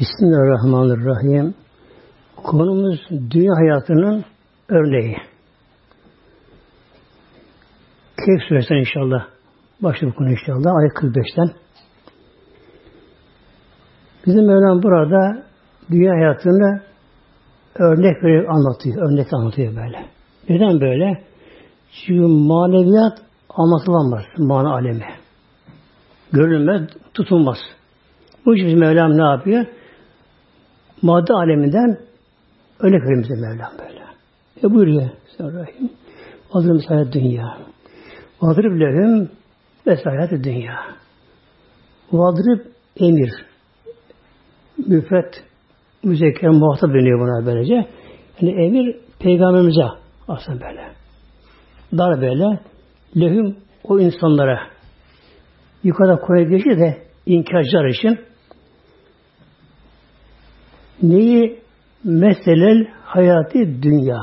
Bismillahirrahmanirrahim. Konumuz dünya hayatının örneği. Keyif suresinden inşallah. Başlı konu inşallah. Ayet 45'ten. Bizim Mevlam burada dünya hayatını örnek verip anlatıyor. Örnek anlatıyor böyle. Neden böyle? Çünkü maneviyat anlatılamaz. Mana alemi. Görülmez, tutulmaz. Bu için Mevlam ne yapıyor? Madde aleminden örnek bize Mevlam böyle. E buyuruyor Bismillahirrahmanirrahim. Hazır misayet dünya. Vadrib lehum vesayet dünya. Vadrib emir. Müfret müzekker muhatap dönüyor buna böylece. Yani emir peygamberimize aslında böyle. Dar böyle lehum o insanlara yukarıda koya geçiyor de inkarcılar için Neyi? Meselel hayatı dünya.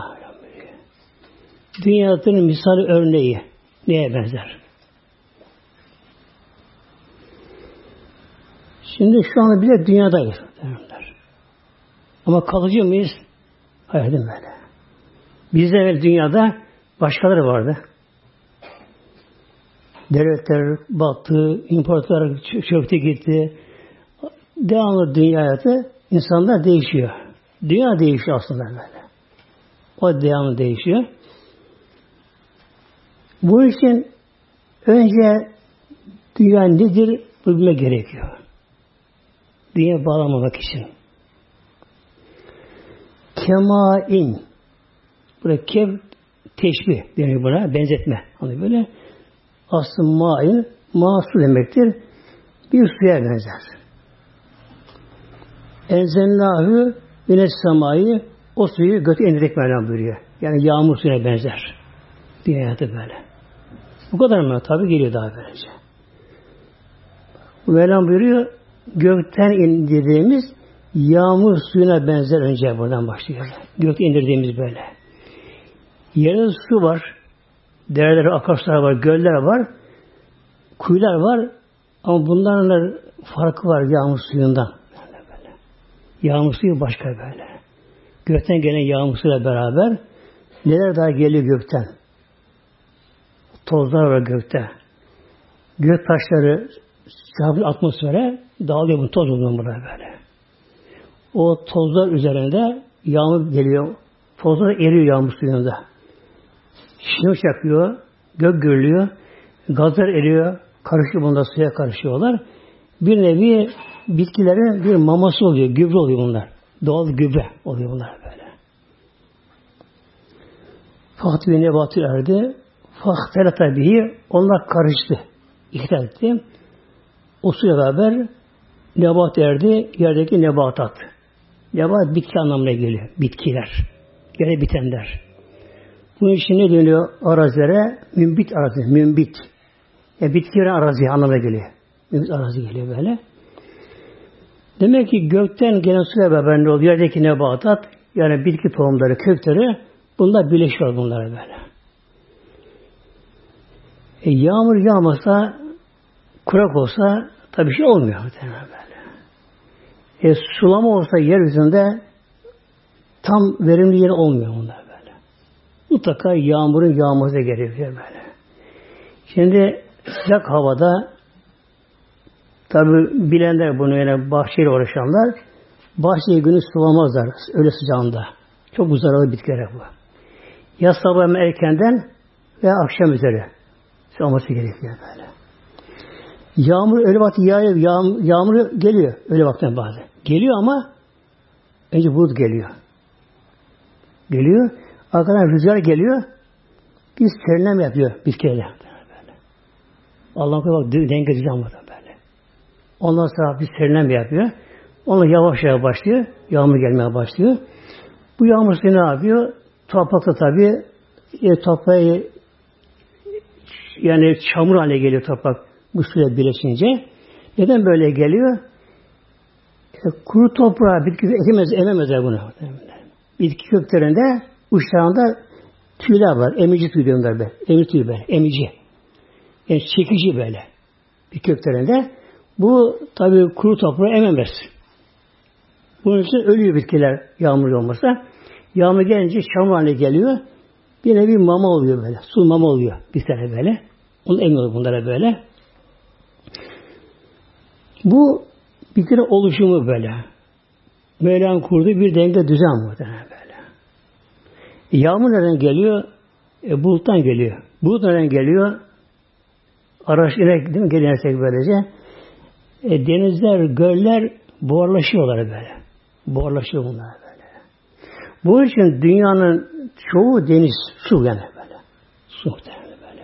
Dünyanın misal örneği neye benzer? Şimdi şu anda bile dünyadayız. Ama kalıcı mıyız? Hayır değil böyle. Bizde evvel dünyada başkaları vardı. Devletler battı, imparatorlar çöktü gitti. Devamlı dünya hayatı insanlar değişiyor. Dünya değişiyor aslında böyle. O devamlı değişiyor. Bu için önce dünya nedir bilmek gerekiyor. Dünya bağlamamak için. Kemain Burada kev teşbih deniyor buna. Benzetme. Hani böyle aslında main masu demektir. Bir suya benzer. Enzelnâhü güneş semayı o suyu götü indirdik Mevlam buyuruyor. Yani yağmur suyuna benzer. Dünya hayatı böyle. Bu kadar mı? Tabi geliyor daha böylece. Mevlam buyuruyor gökten indirdiğimiz yağmur suyuna benzer önce buradan başlıyor. Gökten indirdiğimiz böyle. Yerde su var. Dereler, akarsular var, göller var. Kuyular var. Ama bunların farkı var yağmur suyundan. Yağmur suyu başka böyle. Gökten gelen yağmur suyla beraber neler daha geliyor gökten? Tozlar var gökte. Gök taşları çarpıyor atmosfere dağılıyor bu toz oluyor burada böyle. O tozlar üzerinde yağmur geliyor. Tozlar eriyor yağmur suyunda. Şinos yakıyor, gök gürlüyor, gazlar eriyor, karışıyor bunda suya karışıyorlar. Bir nevi bitkilerin bir maması oluyor, gübre oluyor bunlar. Doğal gübre oluyor bunlar böyle. Fakat ve nebatı erdi. Fahtelata tabii onlar karıştı. İhtilal etti. O suya beraber nebat erdi, yerdeki nebatat. Nebat bitki anlamına geliyor. Bitkiler. Yere bitenler. Bunun için ne deniyor arazilere? Mümbit arazi. Mümbit. Yani bitkilerin arazi anlamına geliyor. Mümbit arazi geliyor böyle. Demek ki gökten gelen suya beraber ne oluyor? Yerdeki nebatat, yani bitki tohumları, kökleri bunlar birleşiyor bunlar böyle. E, yağmur yağmasa, kurak olsa tabii şey olmuyor böyle. E, sulama olsa yeryüzünde tam verimli yer olmuyor bunlar böyle. Mutlaka yağmurun yağması gerekiyor böyle. Şimdi sıcak havada Tabi bilenler bunu yani bahçeyle uğraşanlar bahçeyi günü sulamazlar öyle sıcağında. Çok zararlı bitkiler bu. Ya sabah erkenden veya akşam üzeri sulaması gerekiyor böyle. Yağmur öyle vakti yağıyor, yağmur, yağmur geliyor öyle vaktin bazı. Geliyor ama önce bulut geliyor. Geliyor. Arkadan rüzgar geliyor. Biz serinlem yapıyor bitkiyle. Allah'ın bak denge düzen var. Ondan sonra bir serinlem yapıyor. Ondan yavaş yavaş başlıyor. Yağmur gelmeye başlıyor. Bu yağmur ne yapıyor? Toprakta tabi e, toprağı yani çamur haline geliyor toprak bu suyla birleşince. Neden böyle geliyor? E, kuru toprağa bitki ekemez, ememezler bunu. Bitki köklerinde uçlarında tüyler var. Emici tüy diyorlar be. Emici tüy be. Emici. Yani çekici böyle. Bir köklerinde. Bu tabi kuru toprağı ememez. Bunun için ölüyor bitkiler yağmur olmasa. Yağmur gelince çamur haline geliyor. Bir nevi mama oluyor böyle. Su mama oluyor bir tane böyle. Onu emiyor bunlara böyle. Bu bir kere oluşumu böyle. Mevlam kurduğu bir denge düzen muhtemelen böyle. Yağmur nereden geliyor? E, buluttan geliyor. Bulut nereden geliyor? Değil mi? Gelirsek böylece. E, denizler, göller buharlaşıyorlar böyle. Buharlaşıyor bunlar böyle. Bu için dünyanın çoğu deniz, su yani böyle. Su muhtemelen böyle.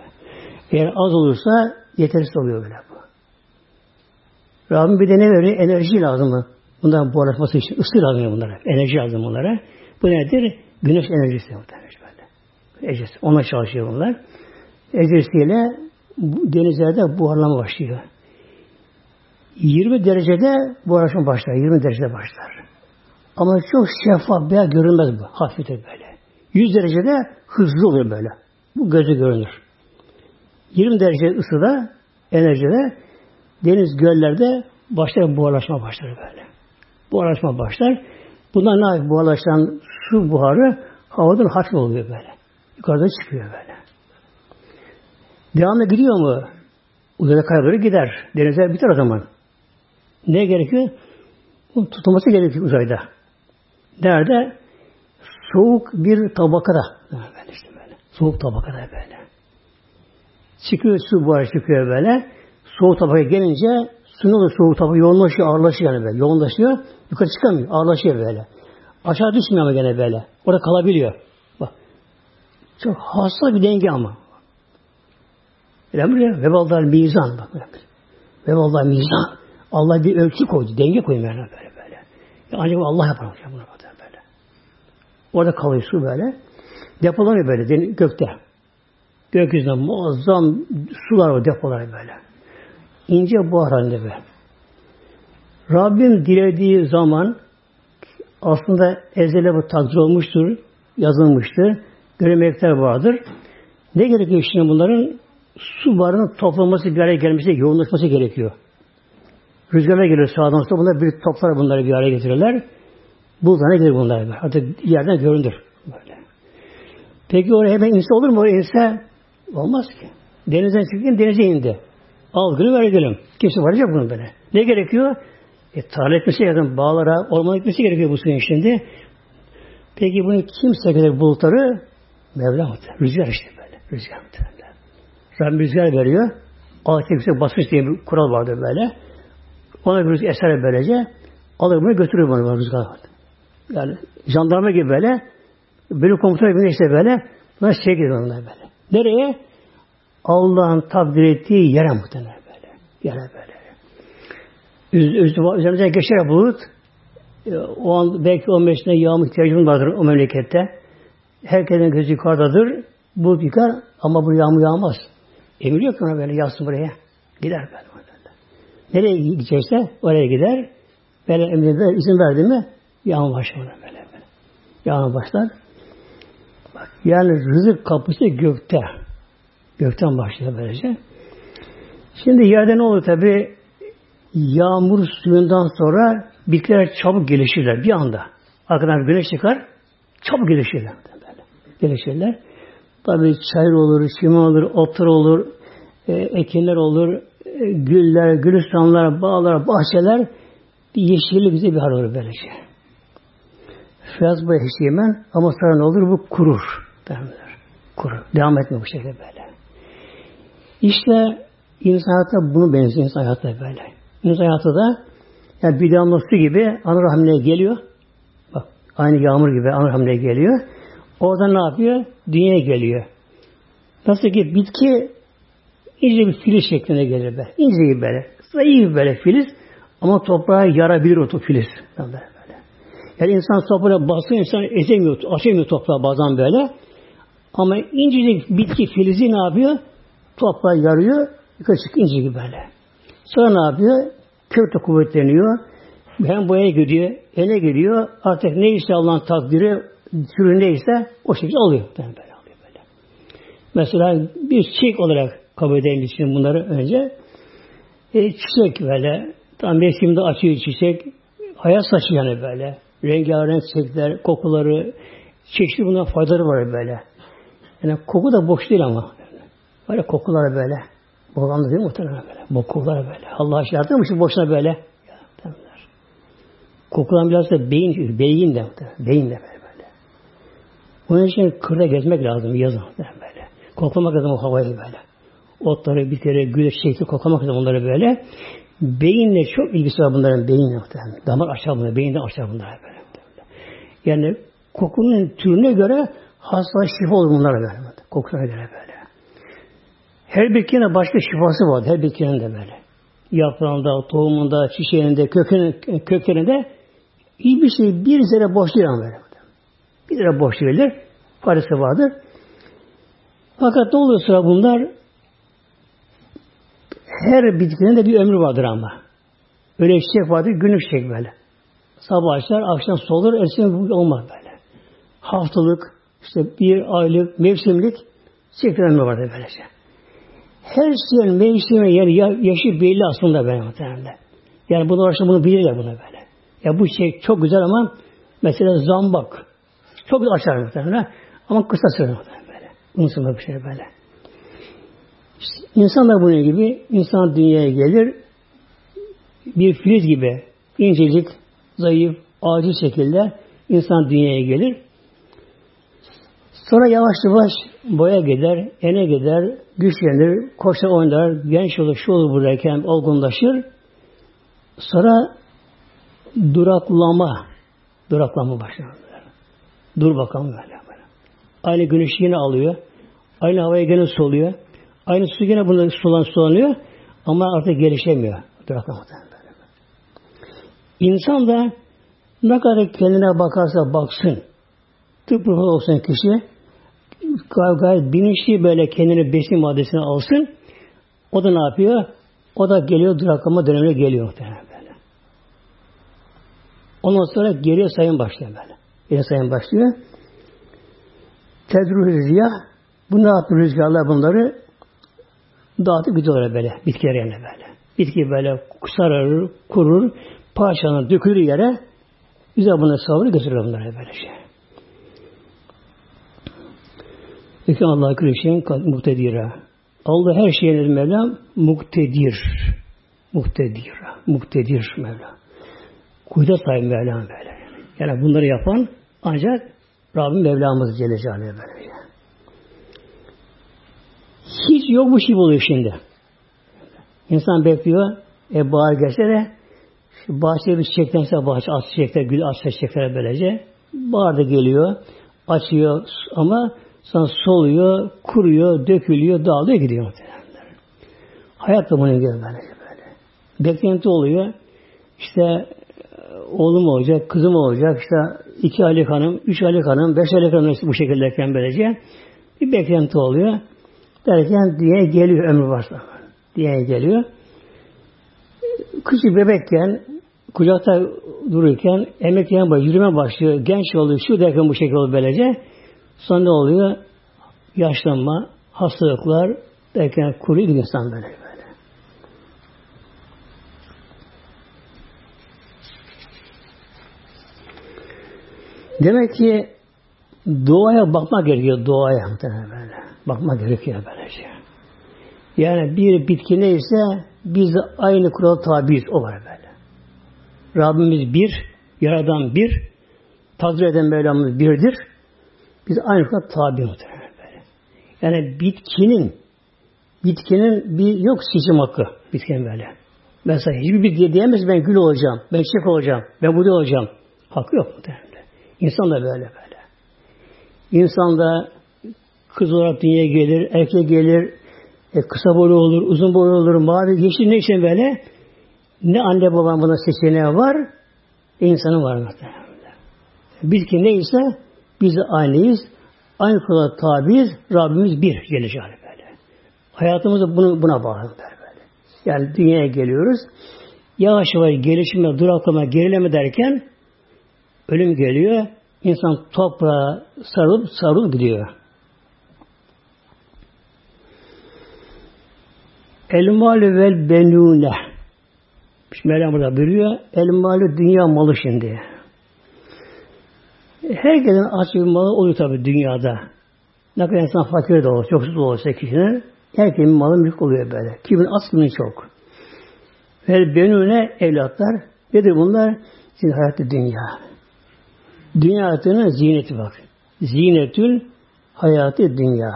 Eğer az olursa yetersiz oluyor böyle bu. Rabbim bir de ne veriyor? Enerji lazım mı? Bunların buharlaşması için ısı lazım bunlara. Enerji lazım bunlara. Bu nedir? Güneş enerjisi muhtemelen böyle. Ecesi. Ona çalışıyor bunlar. Ecesiyle denizlerde buharlama başlıyor. 20 derecede buharlaşma başlar. 20 derecede başlar. Ama çok şeffaf veya görünmez bu. Hafiftir böyle. 100 derecede hızlı oluyor böyle. Bu gözü görünür. 20 derece ısıda, enerjide deniz göllerde başlar buharlaşma başlar böyle. Buharlaşma başlar. Bundan ne yapıyor? Buharlaşan su buharı havadan hafif oluyor böyle. Yukarıda çıkıyor böyle. Devamlı gidiyor mu? Uzaya kadar gider. Denize biter o zaman. Ne gerekiyor? Bunun tutulması gerekiyor uzayda. Nerede? Soğuk bir tabakada. Böyle işte böyle. Soğuk tabakada böyle. Çıkıyor su buharı çıkıyor böyle. Soğuk tabaka gelince suyun da soğuk tabaka yoğunlaşıyor, ağırlaşıyor yani böyle. Yoğunlaşıyor. Yukarı çıkamıyor. Ağırlaşıyor böyle. Aşağı düşmüyor ama gene böyle. Orada kalabiliyor. Bak. Çok hasta bir denge ama. Öyle mi? Veballar mizan. Bak. Veballar mizan. Allah bir ölçü koydu. Denge koydu böyle böyle. böyle. Ya ancak Allah yapar bunu böyle. Orada kalıyor su böyle. Depolanıyor böyle gökte. Gökyüzünde muazzam sular var depolar böyle. İnce buhar halinde böyle. Rabbim dilediği zaman aslında ezele bu takdir olmuştur, yazılmıştır. Göremekler vardır. Ne gerekiyor şimdi bunların? Su barının toplanması bir araya gelmesi, yoğunlaşması gerekiyor. Rüzgarlar geliyor sağdan sola. Bunlar bir toplar bunları bir araya getirirler. Bulutlarına gelir bunlar. Artık yerden görünür. Böyle. Peki oraya hemen inse olur mu? Oraya inse olmaz ki. Denizden çıktın denize indi. Al gülüm ver gidelim. Kimse varacak bunun böyle. Ne gerekiyor? E, tarla etmesi gerekiyor. Bağlara, orman etmesi gerekiyor bu suyun şimdi. Peki bunu kim sekeler bulutları? Mevla. Rüzgar işte böyle. Rüzgar muhtemelen. Rabbim rüzgar veriyor. Allah yüksek basmış diye bir kural vardır böyle. Ona bir eser böylece alır bunu götürür bunu rüzgar. Yani jandarma gibi böyle böyle komutan gibi işte böyle buna şey gidiyor onlar böyle. Nereye? Allah'ın takdir ettiği yere muhtemelen böyle. Yere böyle. Üz, üzerimize geçer bulut. E, o an belki 15 tane yağmur ihtiyacımız vardır o memlekette. Herkesin gözü yukarıdadır. Bulut yıkar ama bu yağmur yağmaz. Emir yok ona böyle yazsın buraya. Gider böyle. Nereye gidecekse oraya gider. Böyle emrinde izin verdi mi yağmur başlar böyle, böyle. Yağmur başlar. Bak, yani rızık kapısı gökte. Gökten başlıyor böylece. Şimdi yerde ne olur tabi? Yağmur suyundan sonra bitkiler çabuk gelişirler bir anda. Arkadan güneş çıkar, çabuk gelişirler. Böyle. Gelişirler. Tabi çayır olur, çimen olur, otlar olur, e, ekinler olur, güller, gülistanlar, bağlar, bahçeler bir yeşillik bize bir hal olur böylece. Fiyaz bu yemen ama sonra ne olur? Bu kurur. Derler. Kurur. Devam etmiyor bu şekilde böyle. İşte insan hayatı bunu benziyor insan hayatı böyle. İnsan hayatı da yani bir damla su gibi ana rahmine geliyor. Bak aynı yağmur gibi ana rahmine geliyor. Orada ne yapıyor? Dünyaya geliyor. Nasıl ki bitki İnce bir filiz şeklinde gelir be. İnce gibi böyle. Zayıf böyle filiz. Ama toprağa yarabilir o filiz. Böyle. Yani insan toprağa basıyor, insan ezemiyor, açamıyor toprağı bazen böyle. Ama incecik bitki filizi ne yapıyor? Toprağı yarıyor, yukarı çık ince gibi böyle. Sonra ne yapıyor? De kuvvetleniyor. Hem boya gidiyor, ele gidiyor. Artık neyse Allah'ın takdiri, türü neyse o şekilde oluyor. Böyle, böyle oluyor böyle. Mesela bir çiçek olarak kabul edelim için bunları önce. E, çiçek böyle tam mevsimde açıyor çiçek. hayat saçı yani böyle. Rengarenk çiçekler, kokuları, çeşitli bundan faydaları var böyle. Yani koku da boş değil ama. Böyle kokular böyle. Boğanlı değil mi muhtemelen böyle? Bu kokular böyle. Allah aşkına mı boşuna böyle? Ya, Kokulan biraz da beyin, beyin de beyin de böyle böyle. Onun için kırda gezmek lazım yazın böyle. Koklamak lazım o havayı böyle. Otları, bitleri, güneş çiçekleri koklamak lazım onları böyle. Beyinle çok ilgisi var bunların beyinle muhtemelen. Damar açar bunlar, beyinden açar bunlar böyle. Yani kokunun türüne göre hasta şifa olur bunlara böyle. Kokusuna göre böyle. Her bitkinin başka şifası var. Her bitkinin de böyle. Yaprağında, tohumunda, çiçeğinde, kökünün, köklerinde iyi bir şey bir zere boş değil ama böyle. Bir zere boş değildir. Faydası vardır. Fakat ne oluyor sıra bunlar? Her bitkinin de bir ömrü vardır ama. Öyle çiçek vardır, günlük çiçek böyle. Sabah açar, akşam solur, ertesi olmaz böyle. Haftalık, işte bir aylık, mevsimlik çiçekler ömrü vardır böylece. Her şeyin mevsimi yani yaşı belli aslında böyle muhtemelen. Yani bunu uğraşan bunu bilirler bunu böyle. Ya bu şey çok güzel ama mesela zambak. Çok güzel açar muhtemelen. Ama kısa süre muhtemelen böyle. Unutma bir şey böyle. İnsan da bunun gibi insan dünyaya gelir bir filiz gibi incecik, zayıf, acil şekilde insan dünyaya gelir. Sonra yavaş yavaş boya gider, ene gider, güçlenir, koşar oynar, genç olur, şu olur buradayken olgunlaşır. Sonra duraklama, duraklama başlar. Dur bakalım böyle. Aynı güneş yine alıyor. Aynı havaya gene soluyor. Aynı su gene bunu sulan sulanıyor. Ama artık gelişemiyor. İnsan da ne kadar kendine bakarsa baksın. Tıpkı olsun kişi gayet bilinçli böyle kendini besin maddesine alsın. O da ne yapıyor? O da geliyor duraklama dönemine geliyor muhtemelen böyle. Ondan sonra geriye sayın başlıyor böyle. Geriye sayın başlıyor. Tedruh rüzgar bu ne yaptı rüzgarlar bunları dağıtıp gidiyorlar böyle bitkiler yerine böyle. Bitki böyle sararır, kurur, parçalanır, dökülür yere. Güzel bunları savurur götürür bunları böyle şey. Peki Allah külü şeyin muktedira. Allah her şeyin Mevlam muktedir. Muktedir. Muktedir Mevla. Kuyda sahip Mevlam böyle. Yani bunları yapan ancak Rabbim Mevlamız Celle Celaluhu böyle. Hiç yok bu şey oluyor şimdi. İnsan bekliyor. E bahar gelse de şu bir çiçeklense bahçe, az çiçekler, gül az çiçekler böylece. Bahar da geliyor. Açıyor ama Sonra soluyor, kuruyor, dökülüyor, dağılıyor, gidiyor. Hayat da buna göre böyle. Beklenti oluyor. İşte oğlum olacak, kızım olacak, işte iki aylık hanım, üç aylık hanım, beş aylık hanım bu şekildeyken böylece bir beklenti oluyor. Derken diye geliyor ömrü varsa. Diye geliyor. Küçük bebekken kucakta dururken emekleyen başlıyor, yürüme başlıyor, genç oluyor, şu derken bu şekilde oluyor böylece. Sonra ne oluyor? Yaşlanma, hastalıklar derken kuruyor insan böyle böyle. Demek ki doğaya bakmak gerekiyor doğaya böyle. Bakmak gerekiyor böylece. Yani bir bitki neyse biz de aynı kurala tabiiz. O var böyle. Rabbimiz bir, yaradan bir, takdir eden Mevlamız birdir. Biz aynı kadar tabi muhtemelen böyle. Yani bitkinin bitkinin bir yok seçim hakkı bitkinin böyle. Mesela hiçbir bitki diyemez ben gül olacağım, ben çiçek olacağım, ben buğday olacağım. Hakkı yok muhtemelen. İnsan da böyle böyle. İnsan da kız olarak dünyaya gelir, erkek gelir, e, kısa boylu olur, uzun boylu olur, mavi, yeşil ne için böyle? Ne anne babam buna seçeneği var, e, insanın var muhtemelen. Bitki neyse biz de aynıyız. Aynı kurala tabiiz. Rabbimiz bir Celle böyle. Hayatımızı bunu, buna bağlı böyle. Yani dünyaya geliyoruz. Yavaş yavaş gelişme, duraklama, gerileme derken ölüm geliyor. İnsan toprağa sarılıp sarılıp gidiyor. El malü vel benune İşte Meryem burada buyuruyor. El malı dünya malı şimdi. Herkesin aç bir malı oluyor tabi dünyada. Ne kadar insan fakir de olsa, yoksuz olsa kişinin herkesin malı mülk oluyor böyle. Kimin az kimin çok. Ve benune evlatlar. Nedir bunlar? Şimdi hayatı dünya. Dünya hayatının ziyneti bak. Ziynetül hayatı dünya.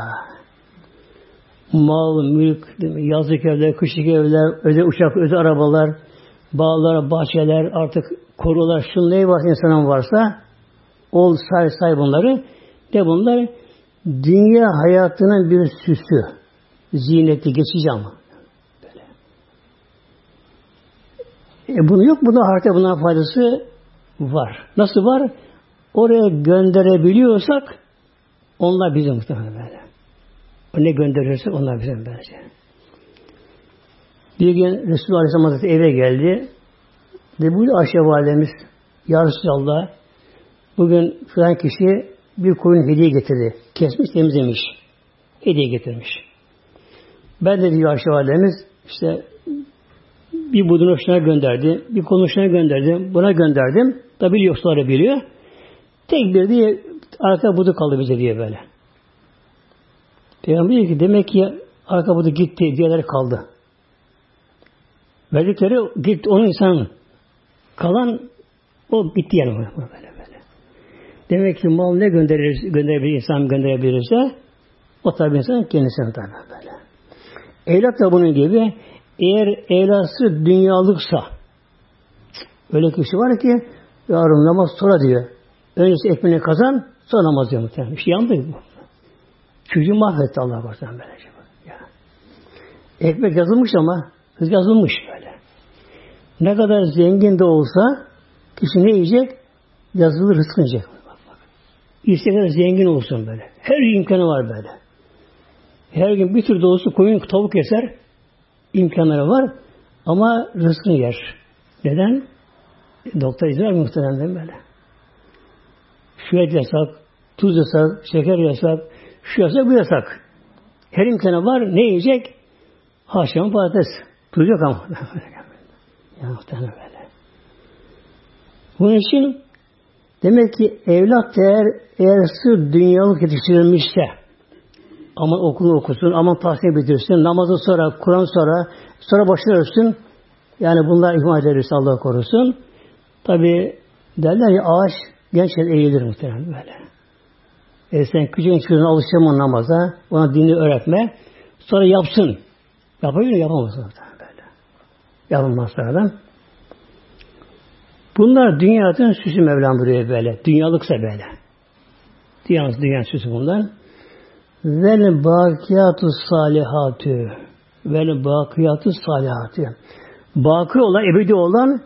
Mal, mülk, yazlık evler, kışlık evler, özel uçak, özel arabalar, bağlar, bahçeler, artık korular, şun neyi var insanın varsa ol say say bunları. De bunlar dünya hayatının bir süsü. Ziyneti geçici ama. Böyle. E bunu yok. Buna harita buna faydası var. Nasıl var? Oraya gönderebiliyorsak onlar bizim muhtemelen böyle. Ne gönderirsek onlar bizim böylece. Bir gün Resulullah Aleyhisselam Hazretleri eve geldi. Ve bu Ayşe Validemiz Ya Resulallah bugün filan kişi bir koyun hediye getirdi. Kesmiş temizlemiş. Hediye getirmiş. Ben de diyor Ayşe Validemiz işte bir budunu şuna gönderdi. Bir konu şuna gönderdim. Buna gönderdim. Tabi yoksulları biliyor. Tek bir diye arka budu kaldı bize diye böyle. Peygamber diyor ki demek ki arka budu gitti, diğerleri kaldı. Verdikleri gitti onun insanın. Kalan o gitti yani böyle böyle. Demek ki mal ne gönderir, gönderebilir insan gönderebilirse o tabi insan kendisine tabi böyle. Evlat da bunun gibi eğer evlatsı dünyalıksa öyle kişi var ki yarın namaz sonra diyor. Öncesi ekmeğini kazan sonra namaz diyor muhtemelen. İşte yandı bu. Çocuğu mahvetti Allah korusun böylece. Ya. Ekmek yazılmış ama hız yazılmış böyle. Ne kadar zengin de olsa kişi ne yiyecek? Yazılı rızkı yiyecek. Bak, bak. İstediği zengin olsun böyle. Her imkanı var böyle. Her gün bir tür dolusu koyun tavuk yeser. imkanları var. Ama rızkını yer. Neden? Doktor vermiyor muhtemelen böyle. Şu et yasak, tuz yasak, şeker yasak, şu yasak, bu yasak. Her imkanı var. Ne yiyecek? Haşlama patates. Tuz yok ama. ya muhtemelen böyle. Bunun için demek ki evlat eğer, eğer sır dünyalık yetiştirilmişse aman okulu okusun, aman tahsil bitirsin, namazı sonra, Kur'an sonra, sonra başına ölsün. Yani bunlar ihmal ederiz Allah korusun. Tabi derler ya ağaç gençler eğilir muhtemelen böyle. E sen küçük çocuğuna alıştırma namaza, ona dini öğretme, sonra yapsın. Yapabilir mi? Yapamaz muhtemelen böyle. Yapılmaz sonradan. Bunlar dünyanın süsü Mevlam buraya böyle. Dünyalıksa böyle. Dünyanın, dünyanın süsü bunlar. Vel bakiyatü salihatü. Vel bakiyatü salihatü. Baki olan, ebedi olan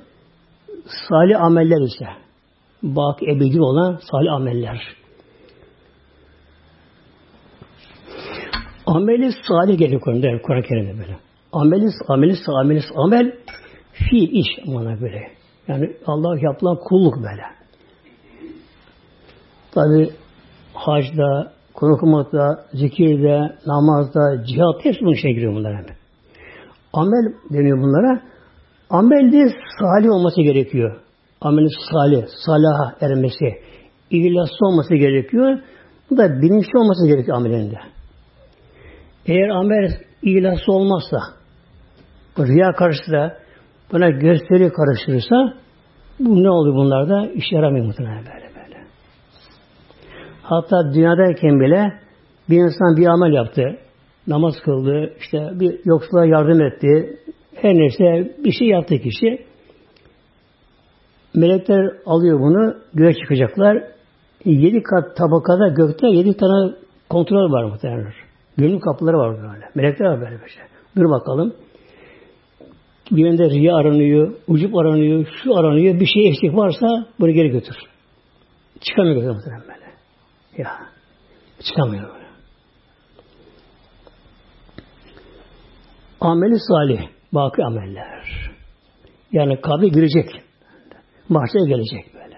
salih ameller işte. Bak ebedi olan salih ameller. Ameli salih geliyor Kur'an'da, Kur'an-ı Kerim'de böyle. Ameli, ameli, ameli, amel, fiil, iş amana böyle. Yani Allah yapılan kulluk böyle. Tabi hacda, Kur'an okumakta, zikirde, namazda, cihat hepsi bunun içine giriyor bunlar hemen. Amel deniyor bunlara. Amel de salih olması gerekiyor. Amel salih, salaha ermesi, ihlaslı olması gerekiyor. Bu da bilinçli olması gerekiyor amelinde. Eğer amel ihlaslı olmazsa, riya karşısında buna gösteri karıştırırsa bu ne oluyor bunlarda? İş yaramıyor muhtemelen böyle böyle. Hatta dünyadayken bile bir insan bir amel yaptı. Namaz kıldı, işte bir yoksula yardım etti. Her neyse bir şey yaptı kişi. Melekler alıyor bunu, göğe çıkacaklar. Yedi kat tabakada gökte yedi tane kontrol var muhtemelen. Gönül kapıları var böyle. Melekler var böyle bir şey. Dur bakalım. Birinde riya aranıyor, ucup aranıyor, şu aranıyor, bir şey eksik varsa bunu geri götür. Çıkamıyor muhtemelen böyle. Ya. Çıkamıyor böyle. Ameli salih. Baki ameller. Yani kabri girecek. Mahşere gelecek böyle.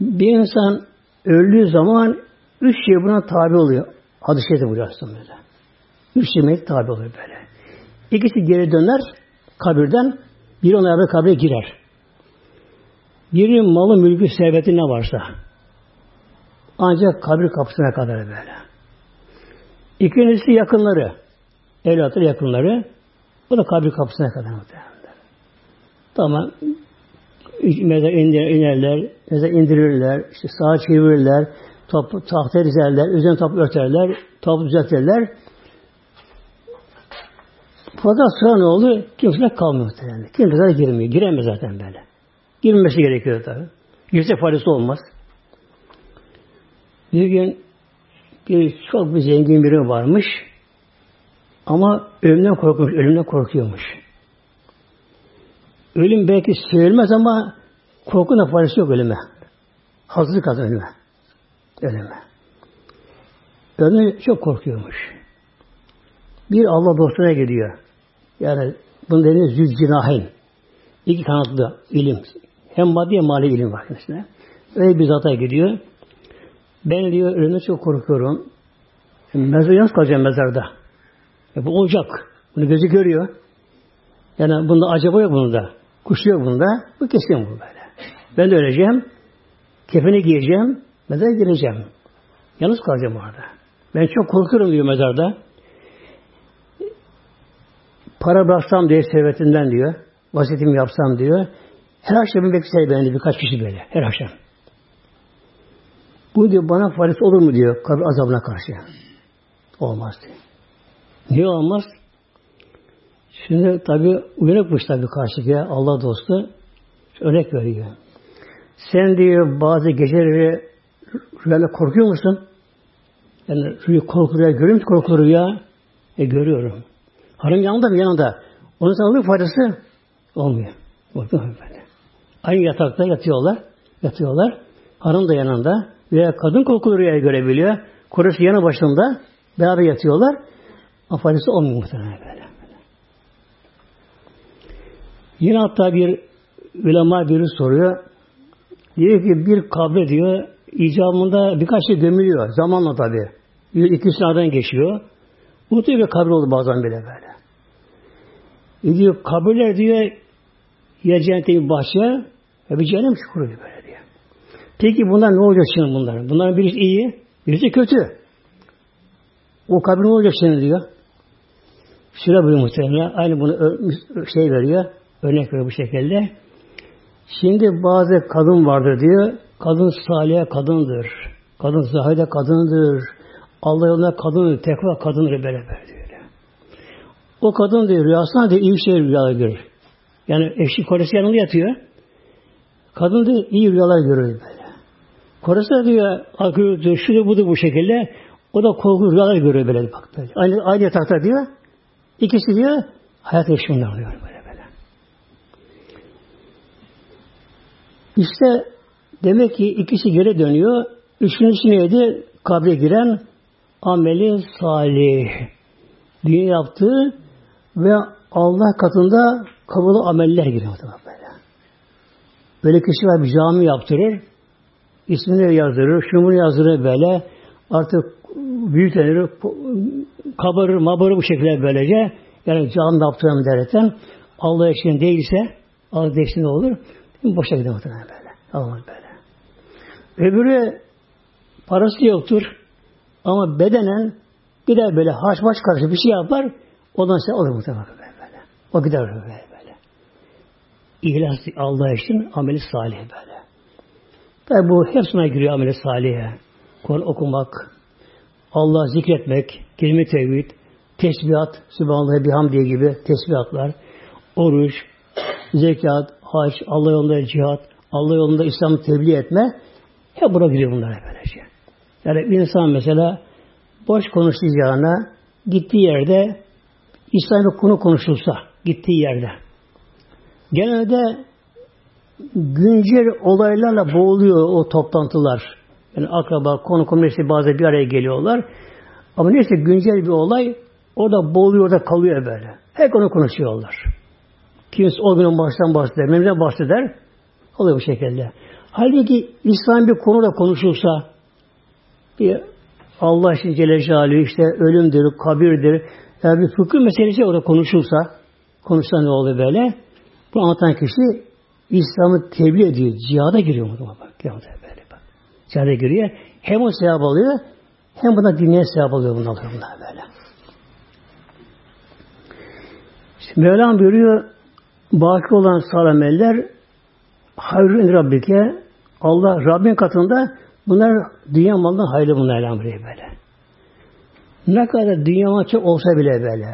Bir insan öldüğü zaman üç şey buna tabi oluyor. Hadis-i şerifte buyuruyor böyle. Üç şey tabi oluyor böyle. İkisi geri döner kabirden, Biri ona beraber kabre girer. Birinin malı, mülkü, serveti ne varsa ancak kabir kapısına kadar böyle. İkincisi yakınları. Evlatları yakınları. O da kabir kapısına kadar muhtemelen. Tamam. Mezar inerler, mezar indirirler, işte sağa çevirirler, top, tahta dizerler, üzerine top örterler, top düzeltirler. Fakat sonra ne oldu? Kimse kalmıyor muhtemelen. Kimse de girmiyor. Giremez zaten böyle. Girmesi gerekiyor tabi. Girse faydası olmaz. Bir gün bir çok bir zengin biri varmış. Ama ölümden korkmuş, ölümden korkuyormuş. Ölüm belki söylenmez ama korkunun faydası yok ölüme. Hazırlık az ölüme. Ölüme. Ölüme çok korkuyormuş. Bir Allah dostuna gidiyor. Yani bunu dediğimiz züccinahin. İki kanatlı ilim. Hem maddi hem mali ilim var kendisine. Öyle bir zata gidiyor. Ben diyor ölümden çok korkuyorum. Mezar yalnız kalacağım mezarda. E, bu olacak. Bunu gözü görüyor. Yani bunda acaba yok bunda. Kuşu yok bunda. Bu kesin bu böyle. Ben de öleceğim. Kefeni giyeceğim. Mezara gireceğim. Yalnız kalacağım orada. Ben çok korkuyorum diyor mezarda. Para bıraksam diye servetinden diyor. Vasiyetimi yapsam diyor. Her akşam bekler beni birkaç kişi böyle. Her akşam. Bu diyor bana faydası olur mu diyor kabir azabına karşı. Olmaz diyor. Niye olmaz? Şimdi tabi uyanıkmış tabi karşıya Allah dostu. Örnek veriyor. Sen diyor bazı geceleri rüyayla korkuyor musun? Yani rüya korku rüya görüyor musun korku rüya? E görüyorum. Hanım yanında mı yanında? Onun sana faydası olmuyor. Bakın böyle. Aynı yatakta yatıyorlar. Yatıyorlar. Hanım da yanında. Veya kadın korkulu rüyayı görebiliyor. Kocası yanı başında. Beraber yatıyorlar. Ama faydası olmuyor muhtemelen böyle. Yine hatta bir ulema biri soruyor. Diyor ki bir kabre diyor icabında birkaç şey gömülüyor. Zamanla tabi. İki sıradan geçiyor. Mutlaka bir kabir oldu bazen bile böyle. E diyor kabirler diyor ya cennete bir bahçe ya bir cehennem çukuru böyle diyor. Peki bunlar ne olacak şimdi bunlar? Bunların birisi iyi, birisi kötü. O kabir ne olacak şimdi diyor. Şöyle buyuruyor muhtemelen. Aynı bunu şey veriyor. Örnek veriyor bu şekilde. Şimdi bazı kadın vardır diyor. Kadın salih kadındır. Kadın zahide kadındır. Allah yolunda kadın, tekva kadındır böyle diyor. O kadın diyor rüyasında diyor iyi şey rüyalar görür. Yani eşi koresi yanında yatıyor. Kadın diyor iyi rüyalar görür böyle. Koresi diyor akıyor, şudur budur bu şekilde. O da korku rüyalar görüyor böyle bak böyle. Aynı, aynı yatakta diyor. İkisi diyor hayat yaşamında oluyor böyle böyle. İşte demek ki ikisi geri dönüyor. Üçüncüsü neydi? Kabre giren ameli salih. Dünya yaptığı ve Allah katında kabul ameller giriyor böyle. Böyle kişi var bir cami yaptırır, ismini yazdırır, şunu yazdırır böyle, artık büyütenir, kabarır, mabarır bu şekilde böylece, yani cami yaptırım derken, Allah için değilse, Allah için ne olur? Boşa gidiyor muhtemelen böyle. Allah böyle. Öbürü parası yoktur ama bedenen gider böyle haş baş karşı bir şey yapar, Ondan sonra olur muhtemelen böyle. O gider böyle böyle. İhlas Allah için ameli salih böyle. Tabi bu hepsine giriyor ameli salihe. Kur'an okumak, Allah zikretmek, kelime tevhid, tesbihat, Sübhanallah bihamdiye gibi tesbihatlar, oruç, zekat, hac, Allah yolunda cihat, Allah yolunda İslam'ı tebliğ etme, hep buna giriyor bunlar böylece. Yani bir insan mesela boş konuşacağına gittiği yerde İslami konu konuşulsa gittiği yerde. Genelde güncel olaylarla boğuluyor o toplantılar. Yani akraba, konu komünisi bazen bir araya geliyorlar. Ama neyse güncel bir olay orada boğuluyor, orada kalıyor böyle. Hep onu konuşuyorlar. Kimisi o günün baştan bahseder, memnun bahseder. Oluyor bu şekilde. Halbuki İslam bir konuda konuşulsa bir Allah için Celle Celaluhu işte ölümdür, kabirdir, yani bir fıkıh meselesi orada konuşulsa, konuşsa ne olur böyle? Bu anlatan kişi İslam'ı tebliğ ediyor. Cihada giriyor mu? Bak, böyle bak. Cihada giriyor. Hem o sevap alıyor hem buna dinleyen sevap alıyor bundan bunlar böyle. İşte Mevlam buyuruyor baki olan sağlam eller hayrün Rabbike Allah Rabbin katında bunlar dünya malından hayırlı bunlar elhamdülillah böyle. Ne kadar dünya malı olsa bile böyle.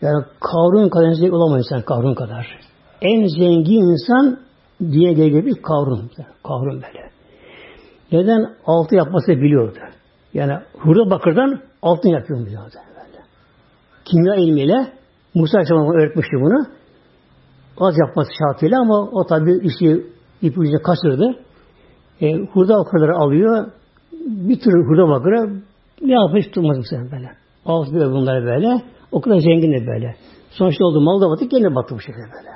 Yani kavrun kadar zengin olamaz insan kavrun kadar. En zengin insan diye gelebilir kavrun. Kavrun böyle. Neden? Altı yapması biliyordu. Yani hurda bakırdan altın yapıyor. Böyle. Kimya ilmiyle Musa Aleyhisselam öğretmişti bunu. Az yapması şartıyla ama o tabi işi ipucunu kaçırdı. E, hurda bakırları alıyor. Bir tür hurda bakırı ne yapmış tutmaz sen böyle. Altı böyle bunlar böyle. O kadar zengin de böyle. Sonuçta oldu mal da batık gene battı bu şekilde böyle.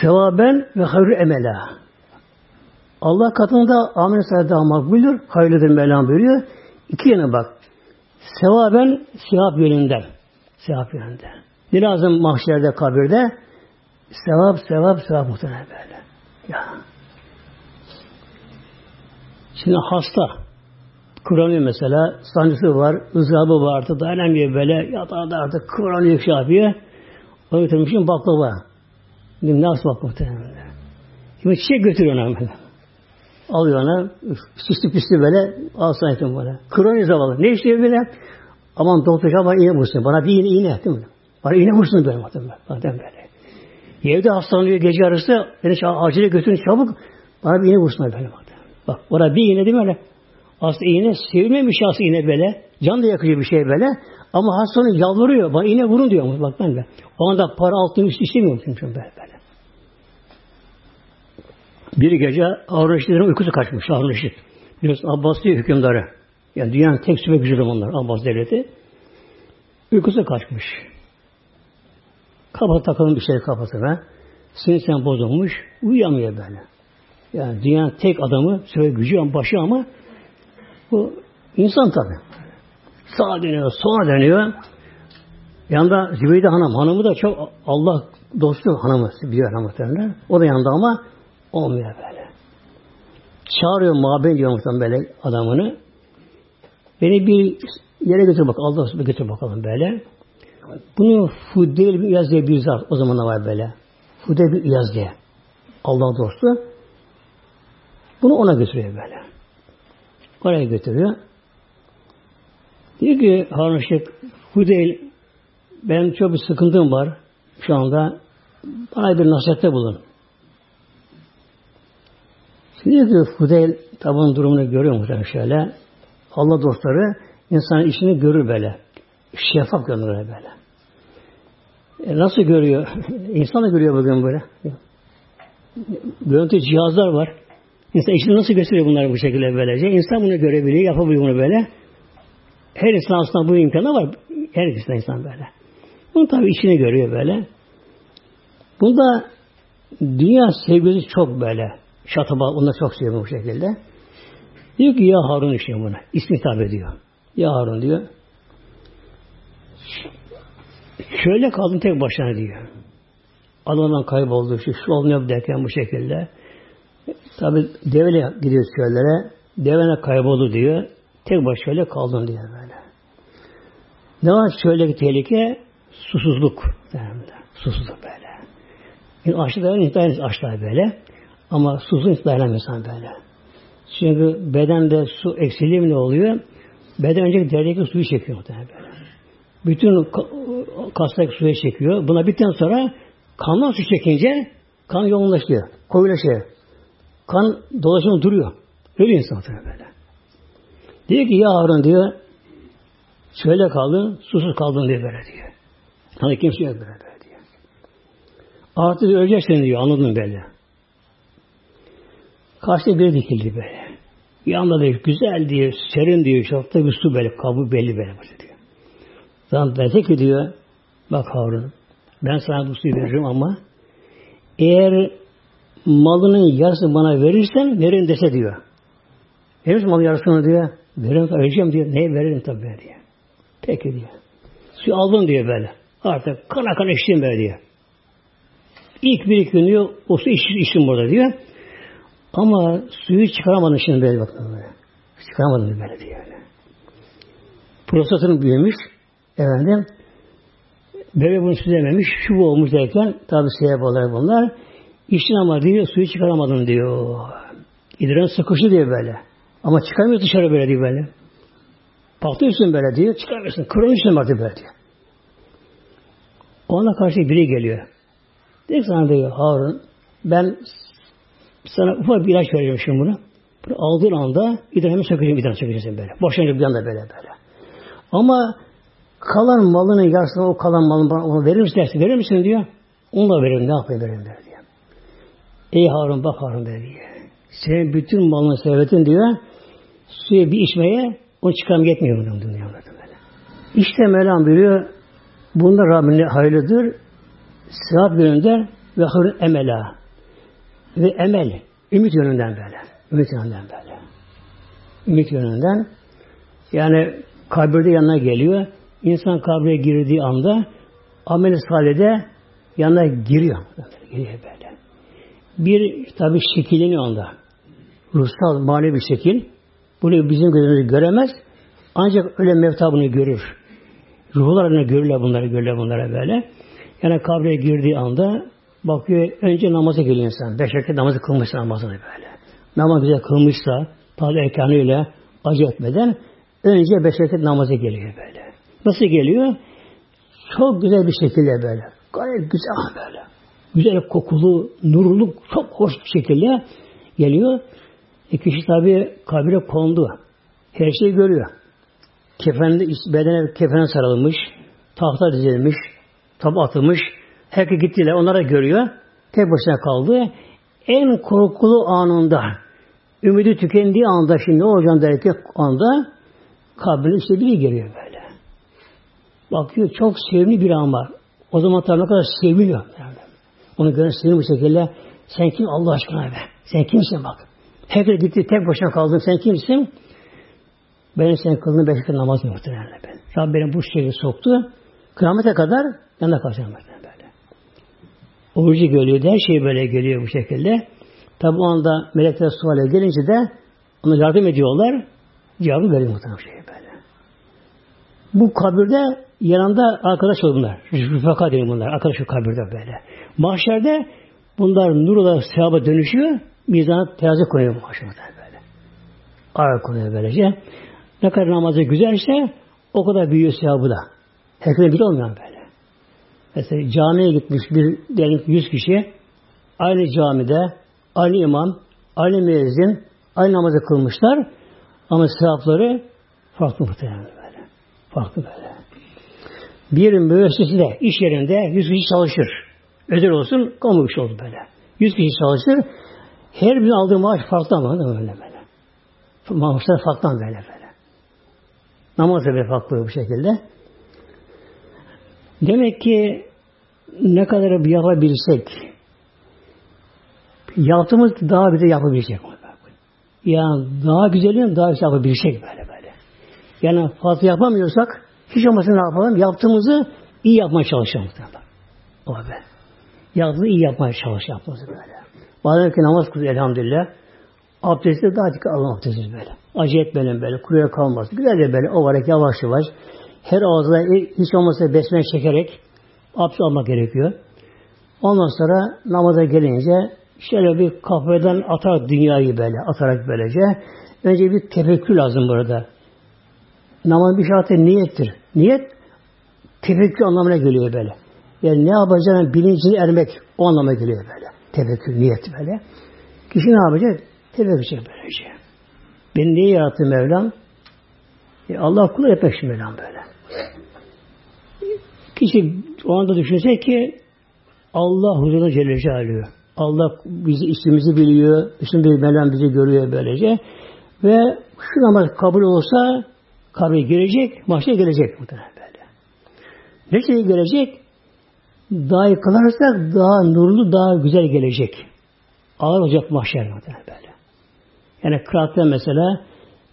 Sevaben ve hayru emela. Allah katında amel sayıda makbuldür. Hayırlıdır Mevlam buyuruyor. İki yana bak. Sevaben sevap yönünden. Sevap yönünden. Ne lazım mahşerde, kabirde? Sevap, sevap, sevap muhtemelen böyle. Ya. Şimdi hasta. Kıvranıyor mesela. Sancısı var, ızdırabı var artık dayanamıyor böyle. Yatağında artık kıvranıyor, şey yapıyor. O götürmüşüm baklava. Dedim nasıl baklava. Şimdi çiçek götürüyor ona böyle. Alıyor ona, süslü püslü böyle, al sana böyle. Kıvranıyor zavallı. Ne istiyor böyle? Aman doktor bana iğne vursun. Bana bir iğne, iğne değil mi? Bana iğne vursun böyle muhtemelen. Madem böyle. Evde hastalanıyor gece arası, beni acile götürün çabuk. Bana bir iğne vursun böyle muhtemelen. Bak, orada bir iğne değil mi öyle? Aslında iğne sevilmemiş aslında iğne böyle. Can da yakıcı bir şey böyle. Ama hastanın yalvarıyor. Bana iğne vurun diyor. Bak ben de. O anda para altın üstü istemiyorum çünkü böyle böyle. Bir gece Harun uykusu kaçmış Harun Reşit. Biliyorsun Abbasi hükümdarı. Yani dünyanın tek süper onlar Abbas devleti. Uykusu kaçmış. Kafa takalım bir şey kafasına. Sinirsen bozulmuş. Uyuyamıyor böyle. Yani dünyanın tek adamı, süper gücü ama başı ama bu insan tabi. Sağa dönüyor, sola dönüyor. Yanında Zübeyde Hanım, hanımı da çok Allah dostu hanımı, bir hanımı derler. O da yanında ama olmuyor böyle. Çağırıyor mabey diyor böyle adamını. Beni bir yere götür bak, Allah dostu götür bakalım böyle. Bunu Fudeyl bir İyaz diye bir zat o zaman var böyle. Fudeyl bir İyaz diye. Allah dostu. Bunu ona götürüyor böyle. Oraya götürüyor. Diyor ki Harun Şeyh Hudeyl benim çok bir sıkıntım var şu anda. Bana bir nasihatte bulun. Şimdi diyor ki Hudeyl tabanın durumunu görüyor muhtemelen şöyle. Allah dostları insanın işini görür böyle. Şeffaf görür böyle. E nasıl görüyor? İnsan da görüyor bugün böyle. Görüntü cihazlar var. İnsan işini nasıl gösteriyor bunları bu şekilde böylece? İnsan bunu görebiliyor, yapabiliyor bunu böyle. Her insan aslında bu imkanı var. Her insan insan böyle. Bunu tabi işini görüyor böyle. Bunda dünya sevgisi çok böyle. Şataba onu çok seviyor bu şekilde. Diyor ki ya Harun işte buna. İsmi hitap ediyor. Ya Harun diyor. Şöyle kaldım tek başına diyor. Adamdan kayboldu. Şu, şu olmuyor derken bu şekilde. Tabi deveyle gidiyor köylere. Devene kayboldu diyor. Tek baş şöyle kaldın diyor böyle. Ne var şöyle tehlike? Susuzluk. Derler. Susuzluk böyle. Yani açlık dayanır, açlığa böyle. Ama susuzluk dayanamıyor insan böyle. Çünkü bedende su eksiliği ne oluyor? Beden önceki derdeki suyu çekiyor muhtemelen böyle. Bütün kastaki suyu çekiyor. Buna bitten sonra kandan su çekince kan yoğunlaşıyor. Koyulaşıyor. Kan dolaşımı duruyor. Öyle insan böyle. Diyor ki ya Harun diyor şöyle kaldın, susuz kaldın diye böyle diyor. Hani kimse yok böyle, böyle diyor. Artık öleceksin diyor, anladın böyle. Karşıda bir dikildi böyle. Yanında da güzel diyor, serin diyor, şafta bir su böyle, kabı belli böyle böyle diyor. Zaman dedi ki diyor, bak Harun, ben sana bu suyu veririm ama eğer malının yarısını bana verirsen verin dese diyor. Verir malın yarısını diyor. Veririm, vereceğim diyor. Neye veririm tabii diyor. Peki diyor. Suyu aldın diyor böyle. Artık kana kana içtim böyle diyor. İlk bir gün diyor, o su içtim, içtim burada diyor. Ama suyu çıkaramadım şimdi böyle bakın böyle. Çıkaramadım böyle diyor. Prostatın büyümüş. Efendim bebe bunu süzememiş. Şu olmuş derken tabi sebep olarak bunlar. İçtin ama diyor suyu çıkaramadım diyor. İdran sıkışı diyor böyle. Ama çıkamıyor dışarı böyle diyor böyle. Patlıyorsun böyle diyor. Çıkamıyorsun. Kırılmışsın artık böyle diyor. Ona karşı biri geliyor. Diyor sana diyor Harun ben sana ufak bir ilaç vereceğim şimdi bunu. Bunu aldığın anda idrarını sökeceğim, idrarını sökeceksin böyle. Boşanacak bir anda böyle böyle. Ama kalan malının yarısını o kalan malın bana onu verir misin dersin. Verir misin diyor. Onu da veririm. Ne yapayım veririm diyor. Ey Harun bak Harun diyor. Senin bütün malını servetin diyor. Suya bir içmeye onu çıkarım yetmiyor bunun dünyada böyle. İşte Mevlam biliyor. Bunda Rabbine hayırlıdır. Sıhhat yönünden ve hayır emela. Ve emel. Ümit yönünden böyle. Ümit yönünden böyle. Ümit yönünden. Yani kabirde yanına geliyor. İnsan kabre girdiği anda amel-i salide yanına giriyor. Giriyor böyle. Bir tabi şekilleniyor anda. Ruhsal, manevi bir şekil. Bunu bizim gözümüz göremez. Ancak öyle mevta bunu görür. Ruhlarına görürler bunları, görürler bunlara böyle. Yani kabre girdiği anda bakıyor önce namaza geliyor insan. Beş vakit namazı kılmışsa namazını böyle. Namaz güzel kılmışsa, tabi erkanıyla acı etmeden önce beş vakit namaza geliyor böyle. Nasıl geliyor? Çok güzel bir şekilde böyle. Gayet güzel böyle. Güzel kokulu, nurlu, çok hoş bir şekilde geliyor. E kişi tabi kabire kondu. Her şeyi görüyor. Kefende, bedene kefene sarılmış, tahta dizilmiş, tabi atılmış. Herkes gittiler, onlara görüyor. Tek başına kaldı. En korkulu anında, ümidi tükendiği anda şimdi ne olacağını derken anda kabrine işte biri geliyor böyle. Bakıyor çok sevimli bir an var. O zaman tabi ne kadar seviliyor. Onu gören sevimli bir şekilde sen kim Allah aşkına be? Sen kimsin bak? Herkes gitti tek başına kaldın. Sen kimsin? Benim senin kılını beş vakit namaz muhtemelen ben. Rabbim bu şekilde soktu. Kıyamete kadar yanına kalacağım böyle. Orucu geliyor. Her şey böyle geliyor bu şekilde. Tabi o anda melekler suale gelince de ona yardım ediyorlar. Cevabı veriyor muhtemelen şey böyle. Bu kabirde yanında arkadaş olur bunlar. Rüfaka diyor bunlar. Arkadaş şu kabirde böyle. Mahşerde bunlar nur olarak sevaba dönüşüyor. Mizana terazi koyuyor mahşerde böyle. Ara koyuyor böylece. Ne kadar namazı güzelse o kadar büyüyor sevabı da. Herkese bir olmayan böyle. Mesela camiye gitmiş bir diyelim 100 kişi aynı camide aynı imam, aynı müezzin aynı namazı kılmışlar ama sevapları farklı muhtemelen böyle. Farklı böyle. Bir müessesede, iş yerinde 100 kişi çalışır. Özel olsun, kamu işi oldu böyle. 100 kişi çalışır. Her bir aldığı maaş farklı ama böyle böyle. Maaşlar farklı böyle böyle. Namaz da farklı bu şekilde. Demek ki ne kadar bir yapabilsek yaptığımız daha bir de yapabilecek. Yani daha güzelini daha güzel yapabilecek böyle böyle. Yani fazla yapamıyorsak hiç olmasın ne yapalım? Yaptığımızı iyi yapmaya çalışalım. O be. Yaptığımızı iyi yapmaya çalışalım. Yaptığımızı böyle. Bazen ki namaz kılıyor elhamdülillah. Abdesti daha dikkat alalım abdesti böyle. Acı etmeyelim böyle. Kuruya kalmasın. Güzel de böyle olarak yavaş yavaş her ağızda hiç olmazsa besmele çekerek abdest almak gerekiyor. Ondan sonra namaza gelince şöyle bir kafeden atar dünyayı böyle atarak böylece. Önce bir tefekkür lazım burada. Namaz bir şartı niyettir. Niyet tefekkür anlamına geliyor böyle. Yani ne yapacağını bilincini ermek o anlamına geliyor böyle. Tefekkür, niyet böyle. Kişi ne yapacak? Tefekkür böylece. Beni niye yarattı Mevlam? E Allah kulu yapmak için Mevlam böyle. Kişi o anda düşünse ki Allah huzuruna Celle Celaluhu. Allah bizi ismimizi biliyor. İsim bir Mevlam bizi görüyor böylece. Ve şu namaz kabul olsa kabre girecek, mahşere gelecek muhtemelen böyle. Ne şey gelecek? Daha iyi kılarsak daha nurlu, daha güzel gelecek. Ağır olacak mahşer muhtemelen böyle. Yani kıraatta mesela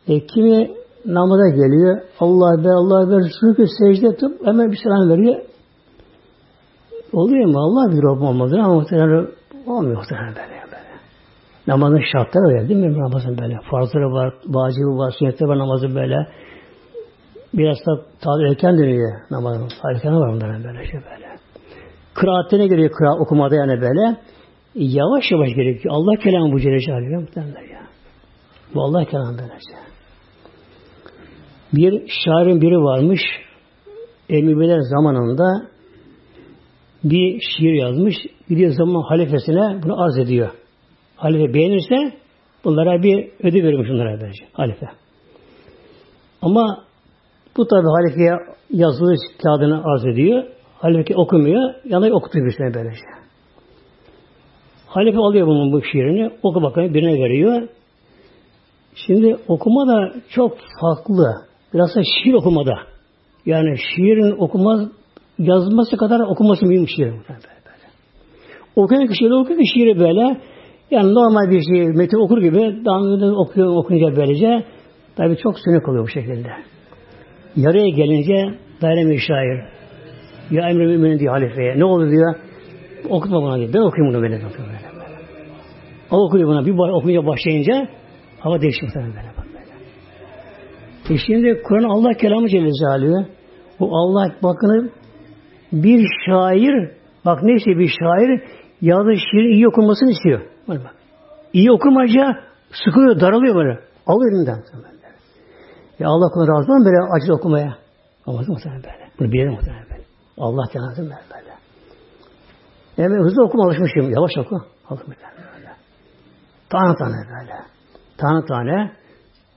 e, kimi namaza geliyor. Allah be Allah be çünkü secde tutup hemen bir selam veriyor. oluyor mu? Allah bir Rabbim olmadı ama muhtemelen olmuyor muhtemelen böyle. böyle. Namazın şartları öyle değil mi? Namazın böyle. Farzları var, vacibi var, sünnetleri var namazın böyle. Biraz da tabi erken dönüyor namazın. Erken var bunların böyle şey böyle. Kıraatte ne geliyor kıra okumada yani böyle? Yavaş yavaş gerekiyor. Allah kelamı bu Celle Celaluhu muhtemelen ya. Bu Allah kelamı böylece. Bir şairin biri varmış. Emeviler zamanında bir şiir yazmış. Gidiyor zaman halifesine bunu arz ediyor. Halife beğenirse bunlara bir ödül vermiş bunlara böylece. Halife. Ama bu tabi halifeye yazılı kağıdını arz ediyor. Halife okumuyor. Yanına okutuyor bir sene böylece. Halife alıyor bunun bu şiirini. Oku bakalım birine veriyor. Şimdi okuma da çok farklı. Biraz da şiir okumada. Yani şiirin okumaz yazması kadar okuması mühim şiir. Okuyan kişiyle okuyor ki şiiri böyle yani normal bir şey metin okur gibi daha okuyor okunca böylece tabi çok sönük oluyor bu şekilde. Yarıya gelince dayanamıyor şair. Ya emri müminin diyor halifeye. Ne oldu diyor. Okutma bana diyor. Ben okuyayım bunu böyle. böyle, böyle. O okuyor buna. Bir okumaya başlayınca hava değişti böyle. böyle. E şimdi Kur'an Allah kelamı Celle Celaluhu. Bu Allah bakın bir şair bak neyse bir şair yazdığı şiirin iyi okunmasını istiyor. Bak. İyi okumaca sıkılıyor, daralıyor böyle. Alıyor elinden. Ya Allah kuluna razı mı böyle acil okumaya? Olmaz muhtemelen böyle. Bunu bilelim muhtemelen böyle. Allah kenardım böyle. böyle. Yani hızlı okuma alışmışım. Yavaş oku. Alışmışım böyle. Tane tane böyle. Tane tane.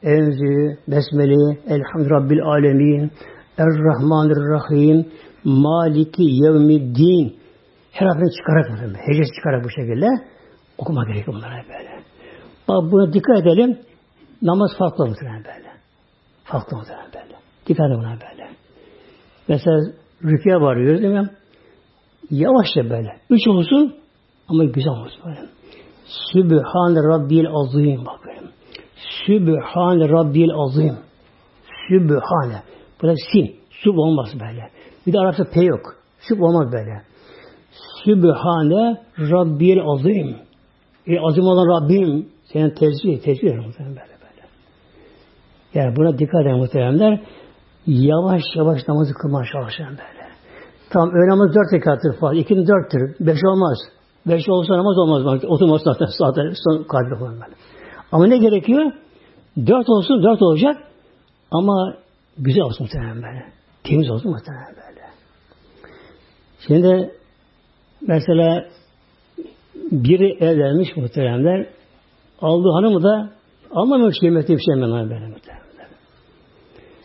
Enzi, Besmeli, Elhamdü Rabbil Alemin, Er-Rahmanir-Rahim, Maliki Yevmiddin. Her harfini çıkarak, hecesi çıkarak bu şekilde okuma gerekiyor bunlara böyle. Bak buna dikkat edelim. Namaz farklı muhtemelen böyle. Farklı muhtemelen böyle. Dikkat edin buna böyle. Mesela rüküye varıyoruz değil mi? Yavaşça böyle. Üç olsun ama güzel olsun böyle. Sübhane Rabbil Azim bak böyle. Sübhane Rabbil Azim. Sübhane. Burada sin. Sub olmaz böyle. Bir de Arapça P yok. Sub olmaz böyle. Sübhane Rabbil Azim. E, azim olan Rabbim senin muhtemelen böyle böyle. Yani buna dikkat edin muhteremler. Yavaş yavaş namazı kılmaya çalışın böyle. Tam öğle namazı dört rekattır fazla. İkinin dörttür. Beş olmaz. Beş olsa namaz olmaz. Oturmaz zaten. Zaten son kalbi falan. Ama ne gerekiyor? Dört olsun, dört olacak. Ama güzel olsun muhtemelen böyle. Temiz olsun muhtemelen böyle. Şimdi mesela biri evlenmiş muhteremler. Aldığı hanımı da anlamıyor yemekte bir şey hemen böyle.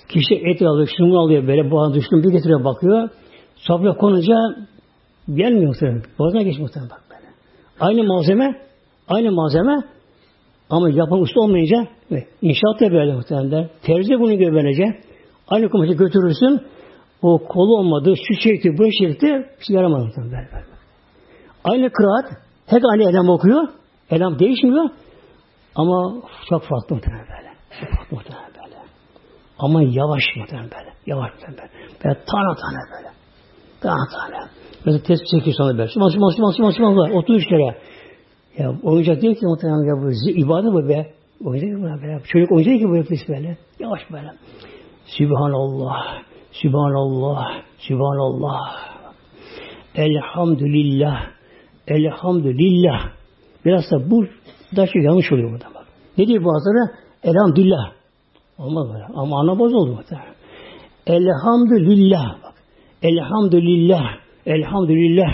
Kişi et alıyor, şunu alıyor böyle boğaz düştüm bir getiriyor bakıyor. Sofraya konunca gelmiyor muhterem. Boğazına geç muhterem bak böyle. Aynı malzeme, aynı malzeme ama yapan usta olmayınca inşaat da böyle muhteremler. Terzi bunu güvenece. Aynı kumaşı götürürsün. O kolu olmadı, şu çekti, bu çekti, bir şey yaramaz muhterem böyle. Aynı kıraat, Tek aynı elem okuyor. Elem değişmiyor. Ama çok farklı muhtemelen böyle. Çok farklı muhtemelen böyle. Ama yavaş muhtemelen böyle. Yavaş muhtemelen böyle. Böyle tane tane böyle. Tane tane. Mesela test çekiyor sana böyle. Sıma sıma sıma sıma sıma. 33 kere. Ya oyuncak değil ki muhtemelen ya bu ibadet bu be. Oyuncak ki bu böyle. Çocuk oyuncak ki bu yapıyor böyle. Yavaş böyle. Sübhanallah. Sübhanallah. Sübhanallah. Elhamdülillah. Elhamdülillah. Biraz da bu da şey yanlış oluyor burada bak. Ne diyor bazıları? Elhamdülillah. Olmaz böyle. Ama ana bozuldu muhtemelen. Elhamdülillah. Bak. Elhamdülillah. Elhamdülillah.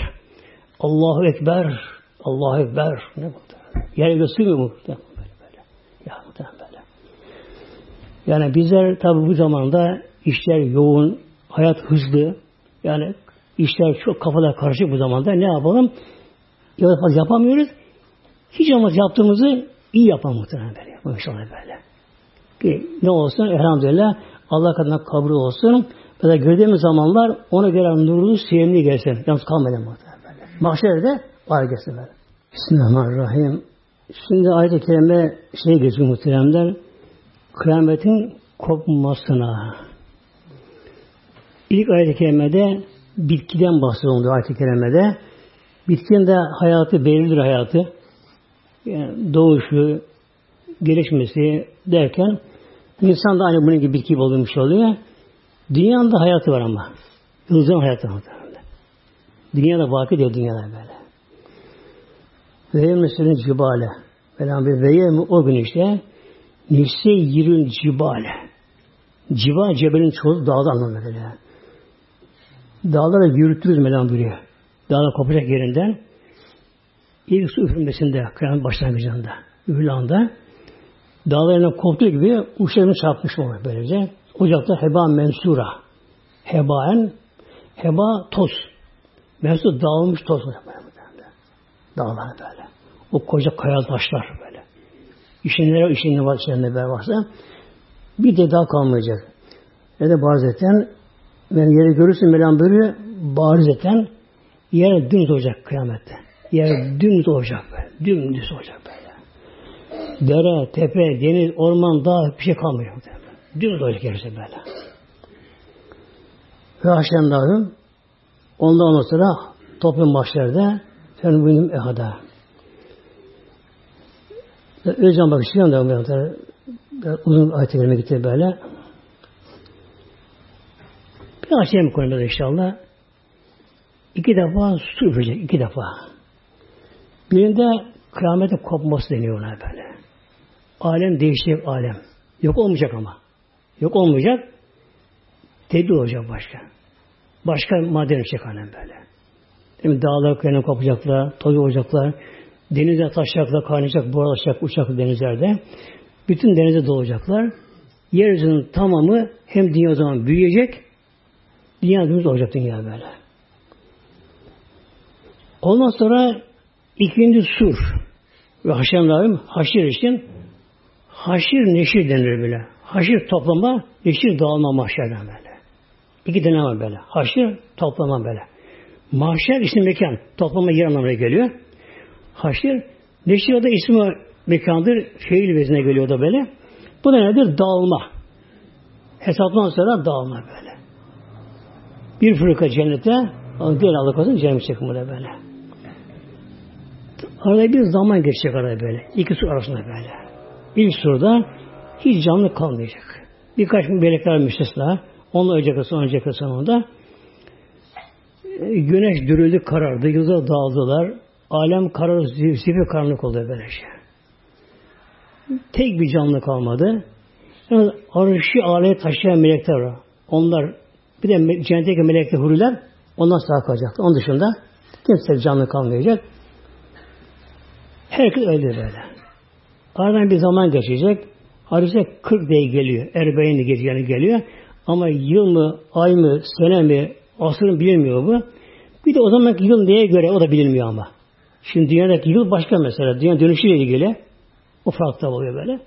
Allahu Ekber. Allahu Ekber. Ne bu? Yere gösteriyor mu? Böyle böyle. Ya böyle. Yani bizler tabi bu zamanda işler yoğun, hayat hızlı. Yani işler çok kafada karışık bu zamanda. Ne yapalım? Ya yapamıyoruz. Hiç olmaz yaptığımızı iyi yapalım muhtemelen böyle. Maşallah böyle. Ki ne olsun elhamdülillah Allah kadına kabul olsun. Böyle gördüğümüz zamanlar ona göre nurlu, sevimli gelsin. Yalnız kalmayalım muhtemelen böyle. Mahşerde var gelsin böyle. Bismillahirrahmanirrahim. Şimdi ayet-i kerime şey geçiyor muhteremler. Kıyametin kopmasına. İlk ayet-i kerimede bitkiden bahsediyor ayet-i kerimede. Bitkinin de hayatı belirlidir hayatı. Yani doğuşu, gelişmesi derken insan da aynı bunun gibi bitki olmuş oluyor. Dünyanın da hayatı var ama. Yıldızın hayatı var. Dünyada vakit diyor dünyada böyle. Ve yemmesenin cibale. Velham bir ve o gün işte nefse yirün cibale. Civa cebelin çoğu dağda anlamına böyle. Dağlara yürütürüz melam buyuruyor. Dağlar kopacak yerinden. İlk su üfürmesinde, kıyamet başlangıcında, üfürlanda dağlarına koptuğu gibi uçlarını çarpmış mı böylece. Ocakta heba mensura. Hebaen heba toz. Mensur dağılmış toz. Dağlar böyle. O koca kaya taşlar böyle. İşinlere işinli var içinde böyle varsa bir de daha kalmayacak. Ne de barizeten yani yeri görürsün Mevlam böyle barizeten yer dümdüz olacak kıyamette. Yer dümdüz olacak böyle. Dümdüz olacak böyle. Dere, tepe, deniz, orman, dağ bir şey kalmıyor. Dümdüz olacak yerse böyle. Ve haşem dağım ondan sonra toplum başlarda fen benim ehada. Özcan bak istiyorum da uzun ayet-i kerime gitti böyle. Bir açayım konuda inşallah. İki defa su üfleyecek, iki defa. Birinde kıyametin kopması deniyor ona böyle. Alem değişecek alem. Yok olmayacak ama. Yok olmayacak. Tedbir olacak başka. Başka maden olacak alem böyle. Değil Dağlar kıyana kopacaklar, toz olacaklar. Denize taşacaklar, kaynayacak, buharlaşacak uçak denizlerde. Bütün denize dolacaklar. Yeryüzünün tamamı hem dünya o zaman büyüyecek, dünya dümdüz olacak dünya böyle. Ondan sonra ikinci sur ve Haşem haşir için haşir neşir denir bile. Haşir toplama, neşir dağılma mahşerden böyle. İki tane var böyle. Haşir toplama böyle. Mahşer isim mekan. Toplama yer anlamına geliyor. Haşir. Neşir da ismi mekandır. Fiil vezine geliyor da böyle. Bu da nedir? Dağılma. Hesaptan sonra dağılma böyle. Bir fırka cennete diğer Allah korusun cennet çekimi de böyle. Arada bir zaman geçecek arada böyle. İki su arasında böyle. İlk surda hiç canlı kalmayacak. Birkaç melekler müstesna. Onunla önceki son önceki sonunda e, güneş dürüldü karardı. Yıldızlar dağıldılar. Alem karar, zifi karanlık oldu böylece. Tek bir canlı kalmadı. Yani arışı aleye taşıyan melekler var. Onlar bir de cennetteki melekler huriler ondan sağ kalacak. Onun dışında kimse canlı kalmayacak. Herkes öldü böyle. Aradan bir zaman geçecek. Hadise 40 diye geliyor. Erbeğin yani geliyor. Ama yıl mı, ay mı, sene mi, asır mı bilinmiyor bu. Bir de o zamanki yıl neye göre o da bilinmiyor ama. Şimdi dünyadaki yıl başka mesela. Dünya dönüşüyle ilgili. O farklı oluyor böyle.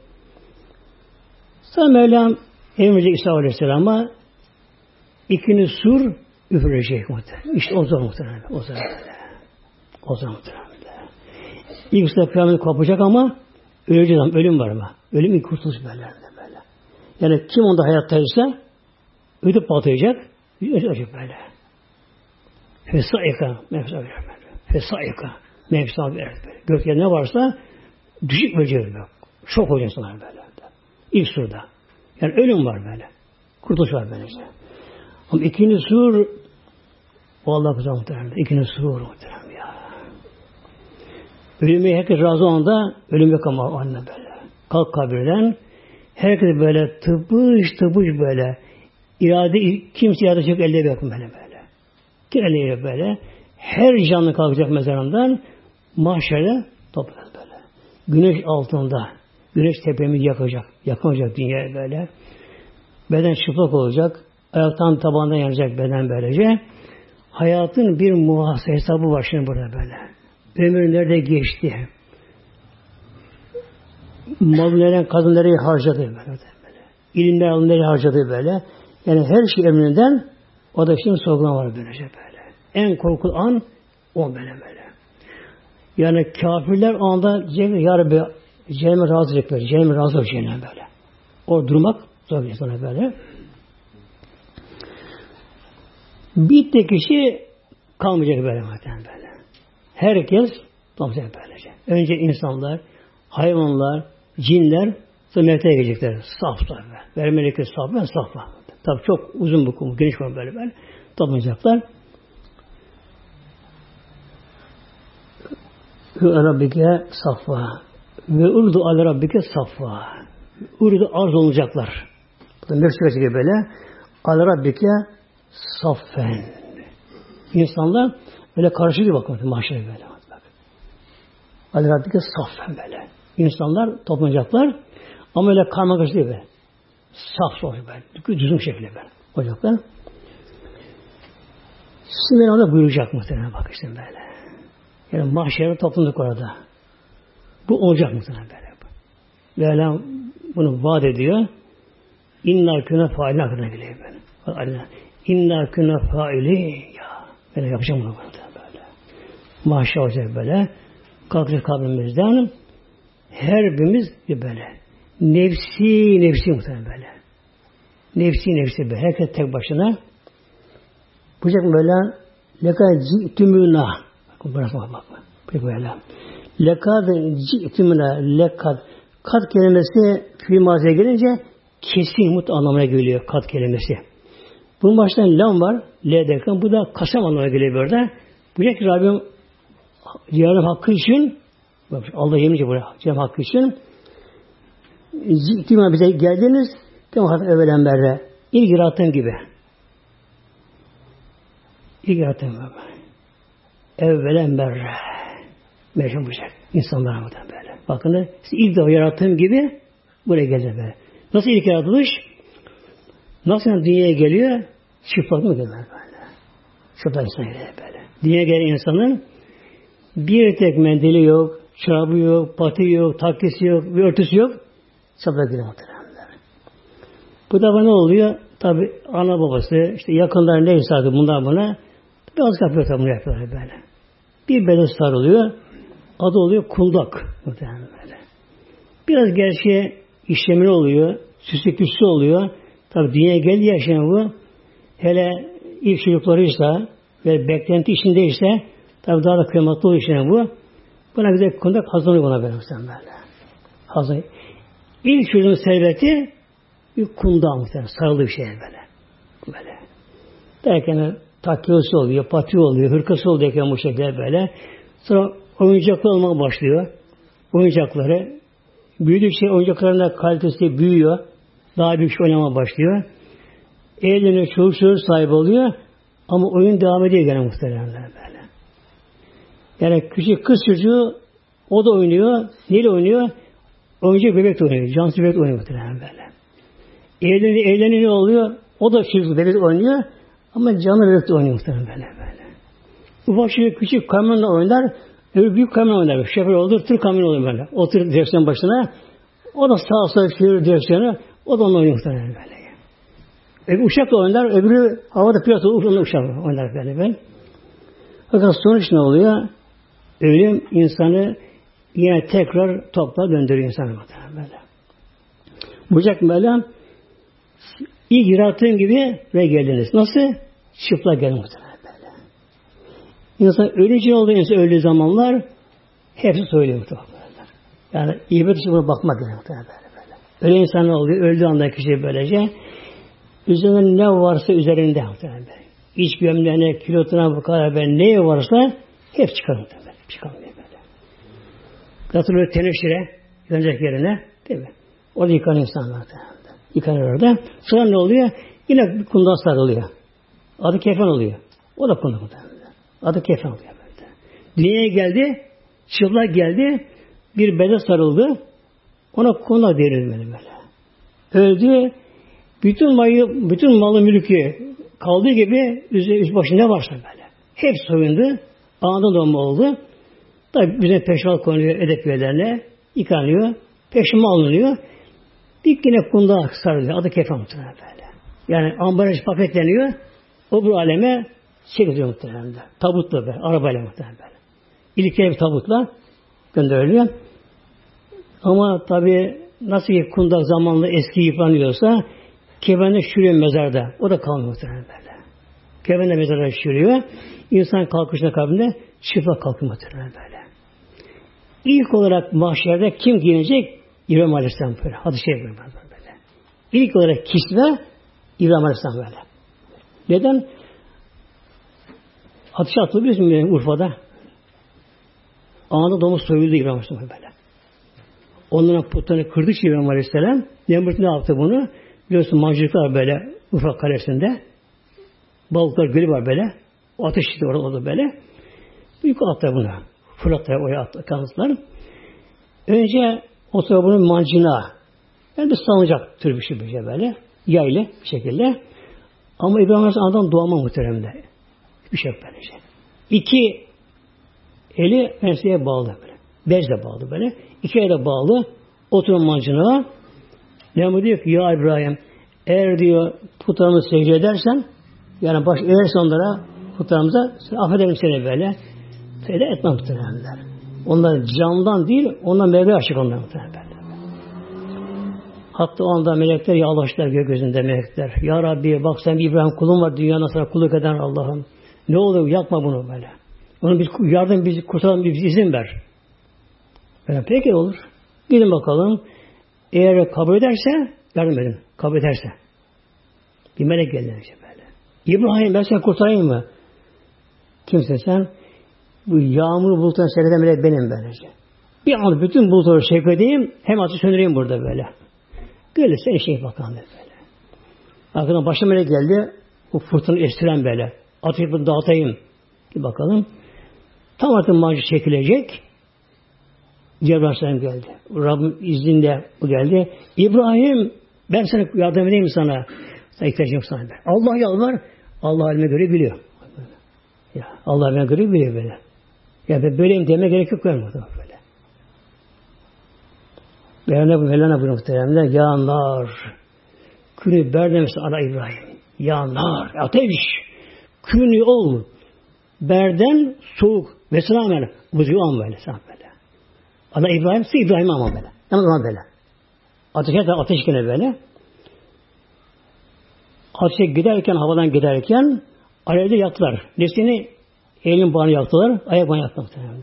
Sonra Mevlam emredecek İsa Aleyhisselam'a ikini sur üfürecek muhtemelen. İşte o zaman muhtemelen. O zaman O zaman muhtemelen. İlk usta kıyamet kopacak ama öleceğiz ama ölüm var ama. Ölüm ilk kurtuluş böyle. böyle. Yani kim onda hayattaysa ödüp batacak, ölecek böyle. Fesaika, mefsa böyle. Fesaika, mefsa böyle. Gökte ne varsa düşük ölecek böyle. Şok olacak sana böyle. İlk surda. Yani ölüm var böyle. Kurtuluş var böyle işte. Ama ikinci sur o Allah bize muhtemelen. İkinci sur muhtemelen. Ölüme herkes razı olanda ölüm yok ama anne böyle. Kalk kabirden herkes böyle tıbış tıbış böyle irade kimse irade yok elde yok böyle böyle. Kim elde böyle. Her canlı kalkacak mezarından mahşerde toplanır böyle. Güneş altında güneş tepemi yakacak. Yakmayacak dünyaya böyle. Beden çıplak olacak. Ayaktan tabandan yanacak beden böylece. Hayatın bir muhasebe hesabı var şimdi burada böyle. Ömür nerede geçti? Mal nereden, kadın nereye harcadı böyle. böyle. İlimler alın nereye harcadı böyle. Yani her şey emrinden o da şimdi sorgulama var böylece böyle. En korkulu an o böyle böyle. Yani kafirler anda Cehennem, Ya Rabbi Cehenneme razı olacak böyle. Cehenneme razı olacak böyle. O durmak zor bir sana böyle. Bir tek kişi kalmayacak böyle muhtemelen böyle. Herkes kalmayacak böylece. Önce insanlar, hayvanlar, cinler melekler gelecekler. Saf saf. Ver melekler saf ben saf var. Tabi çok uzun bu konu, geniş konu böyle böyle. Toplanacaklar. Ve Rabbike safva. Ve urdu al Rabbike safva. Urdu arz olacaklar. Bu da gibi böyle. Al Rabbike saffen. İnsanlar böyle karşılığı bakın mahşere böyle. Bak. Al Rabbike saffen böyle. İnsanlar toplanacaklar ama öyle karma karşı değil böyle. Saf olacak böyle. Düzgün şekilde böyle. Olacaklar. Şimdi orada buyuracak muhtemelen bak işte böyle. Yani mahşere toplandık orada. Bu olacak muhtemelen böyle. Mevlam bunu vaat ediyor. İnna küne faili hakkında geliyor böyle. İnna küne faili ya. Böyle yapacağım bunu böyle. Mahşer olacak böyle. Kalkacak kabrimizden. Her birimiz böyle. Nefsi nefsi muhtemelen böyle. Nefsi nefsi böyle. Herkes tek başına. Bıçak böyle lekad ci'tümüna. Bakın burası bak bak. Peki böyle. Lekad ci'tümüna. Lekad. Kat kelimesi fiil maziye gelince kesin mut anlamına geliyor kat kelimesi. Bunun baştan lam var. L derken bu da kasam anlamına geliyor burada. Bu ki Rabbim Cihan'ın hakkı için Allah yemince buraya Cihan'ın hakkı için Ziktima bize geldiniz Kema hatta evvelenberle ilk yarattığım gibi. İlk yarattığım gibi. Evvelenberle Mecnun buyacak. İnsanlara mı böyle. Bakın ilk defa yarattığım gibi buraya geldi böyle. Nasıl ilk yaratılış? Nasıl yani dünyaya geliyor? Çıplak mı geliyor böyle? Çıplak insan geliyor böyle. Dünyaya gelen insanın bir tek mendili yok, çorabı yok, pati yok, takkesi yok, bir örtüsü yok. Çıplak geliyor muhtemelen. Bu da ne oluyor? Tabi ana babası, işte yakınlar neyse artık bunlar buna biraz yapıyor tabi yapıyorlar böyle. Bir beden sarılıyor. Adı oluyor kundak. Böyle. Biraz gerçeğe işlemeli oluyor. Süslü püslü oluyor. Tabi dünyaya geldi yaşayan bu. Hele ilk çocuklarıysa ve beklenti içindeyse tabi daha da kıymetli oluyor işleyen bu. Buna güzel kundak hazırlanıyor buna böyle. böyle. Hazır. İlk çocuğun serveti bir kundağa muhtemelen. Sarılı bir şey böyle. Böyle. Derken takkiyası oluyor, pati oluyor, hırkası oluyor bu şekilde böyle. Sonra oyuncaklar olmaya başlıyor. Oyuncakları büyüdükçe oyuncakların da kalitesi büyüyor. Daha büyük şey oynamaya başlıyor. Çocuk çocuk sahibi oluyor. Ama oyun devam ediyor gene muhtemelen böyle. Yani küçük kız çocuğu o da oynuyor. Neyle oynuyor? Oyuncak bebek oynuyor. Cansız bebek oynuyor muhtemelen böyle. Eğleni, eğleni ne oluyor? O da çocuk bebek oynuyor. Ama canlı bebek de oynuyor muhtemelen böyle böyle. Ufak şey küçük kamyonla oynar. Öbür büyük kamyon oynar. Şoför olur, tır kamyon olur böyle. Oturur direksiyon başına. O da sağa sola çevirir direksiyonu. O da onu oynuyor muhtemelen böyle. Öbür uçakla oynar, öbürü havada pilot olur, onu uçak oynar böyle ben. Fakat sonuç ne oluyor? Ölüm insanı yine tekrar topla döndürüyor insanı böyle. Bucak Mevlam ilk yarattığın gibi ve geldiniz. Nasıl? Çıplak gelin muhtemelen. İnsan ölünce olduğu insan öldüğü zamanlar hepsi söylüyor muhtemelen. Yani ibadet için buna bakmak gerekiyor muhtemelen böyle. Öyle insan ne oluyor? Öldüğü anda kişi böylece üzerinde ne varsa üzerinde muhtemelen. İç gömleğine, kilotuna bu kadar ben neye varsa hep çıkar Çıkamıyor böyle. Katılıyor teneşire, yönecek yerine değil mi? Orada yıkan insanlar. Yıkanır orada. Sonra ne oluyor? Yine bir kundan sarılıyor. Adı kefen oluyor. O da kundan muhtemelen. Adı kefen oluyor böyle. Dünyaya geldi, çıplak geldi, bir bede sarıldı, ona konak denir böyle. Öldü, bütün mayı, bütün malı mülkü kaldığı gibi üst başı ne varsa böyle. Hep soyundu, anında doğma oldu. Tabi bize peşmal konuyor edep üyelerine, yıkanıyor, peşime alınıyor. Bir yine kunda sarılıyor. Adı kefen muhtemelen böyle. Yani ambalaj paketleniyor. O bu aleme çekiliyor muhtemelen. Tabutla be, arabayla muhtemelen böyle. İlkel bir tabutla gönderiliyor. Ama tabi nasıl ki kundak zamanla eski yıpranıyorsa kefende şuraya mezarda. O da kalmıyor muhtemelen böyle. Kefenle mezara şişiriyor. İnsan kalkışına kabinde çıplak kalkıyor muhtemelen böyle. İlk olarak mahşerde kim giyinecek? İbrahim Aleyhisselam böyle. Hadi şey böyle. İlk olarak kisve İbrahim Aleyhisselam böyle. Neden? Ateşe atıldı biliyorsun Urfa'da. Anında domuz soyuldu İbrahim Aleyhisselam böyle. Onların putlarını kırdı İbrahim Aleyhisselam. Nemrut ne yaptı bunu? Biliyorsun mancınıklar böyle Urfa kalesinde. Balıklar gölü var böyle. O ateş işte orada, orada böyle. Büyük attı bunu. Fırlattılar oraya attı kanıtlar. Önce o sonra bunun mancına. Yani bir salıncak tür şey, bir şey böyle. Yaylı bir şekilde. Ama İbrahim Aleyhisselam adam doğama muhteremde. Bir şey yok böylece. İki eli enseye bağlı böyle. Bezle bağlı böyle. İki ele bağlı. Oturun mancına. Nemrut diyor ki ya İbrahim eğer diyor putlarımı secde edersen yani baş eğerse onlara putlarımıza affederim seni böyle. Secde etmem muhtemelenler. Onlar candan değil, onlar mevle aşık onlar muhtemelen. Hatta o anda melekler yağlaştılar gökyüzünde melekler. Ya Rabbi bak sen bir İbrahim kulun var dünyada sana kulluk eden Allah'ım. Ne olur yapma bunu böyle. Onu bir yardım bizi kurtaralım bir izin ver. Böyle peki olur. Gidin bakalım. Eğer kabul ederse yardım edin. Kabul ederse. Bir melek geldi işte böyle. İbrahim ben seni kurtarayım mı? Kimsin sen? Bu yağmur bulutunu seyreden melek benim böylece. Bir an bütün bulutları şevk edeyim, hem ateş söndüreyim burada böyle. Böyle sen şey bakalım böyle. Arkadan başta melek geldi, bu fırtını estiren böyle. Ateşi dağıtayım. Bir bakalım. Tam artık macı çekilecek. Cebrail Aleyhisselam geldi. Rabbim izniyle bu geldi. İbrahim ben sana yardım edeyim sana. Sana ihtiyacım sana. Allah yalvar. Allah halime göre biliyor. Ya, Allah halime göre biliyor böyle. Ya ben böyleyim deme gerek yok böyle. böyle. Mevlana, Mevlana bu muhteremler. Ya nar. Künü berdemesi ana İbrahim. Ya nar. Ateş. Künü ol. Berden soğuk. Ve selamen. Buzuyu an böyle. Sen böyle. Ana İbrahim ise İbrahim ama böyle. Ama böyle. Ateşe ateş gene böyle. Ateşe giderken, havadan giderken alevde yaktılar. Nesini elin bağını yaktılar, ayak bağını yaktılar muhtemelen.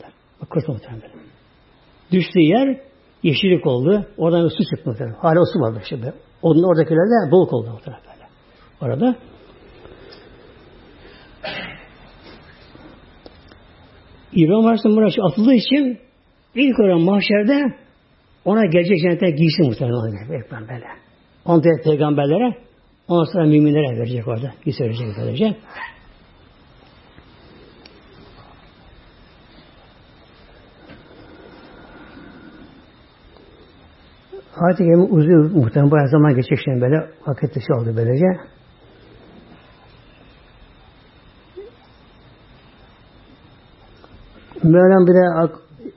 Kurtuldu muhtemelen. Düştüğü yer yeşillik oldu. Oradan bir su çıktı muhtemelen. Hala o su vardı işte. Onun oradakiler de balık oldu muhtemelen. Orada. İbrahim Aleyhisselam burası atıldığı için ilk olarak mahşerde ona gelecek cennete giysin muhtemelen. Ekran böyle. On peygamberlere ondan sonra müminlere verecek orada. Giysi verecek böylece. Ayet-i Kerime uzuyor muhtemelen bayağı zaman geçecek şimdi böyle vakit dışı oldu böylece. Mevlam bir de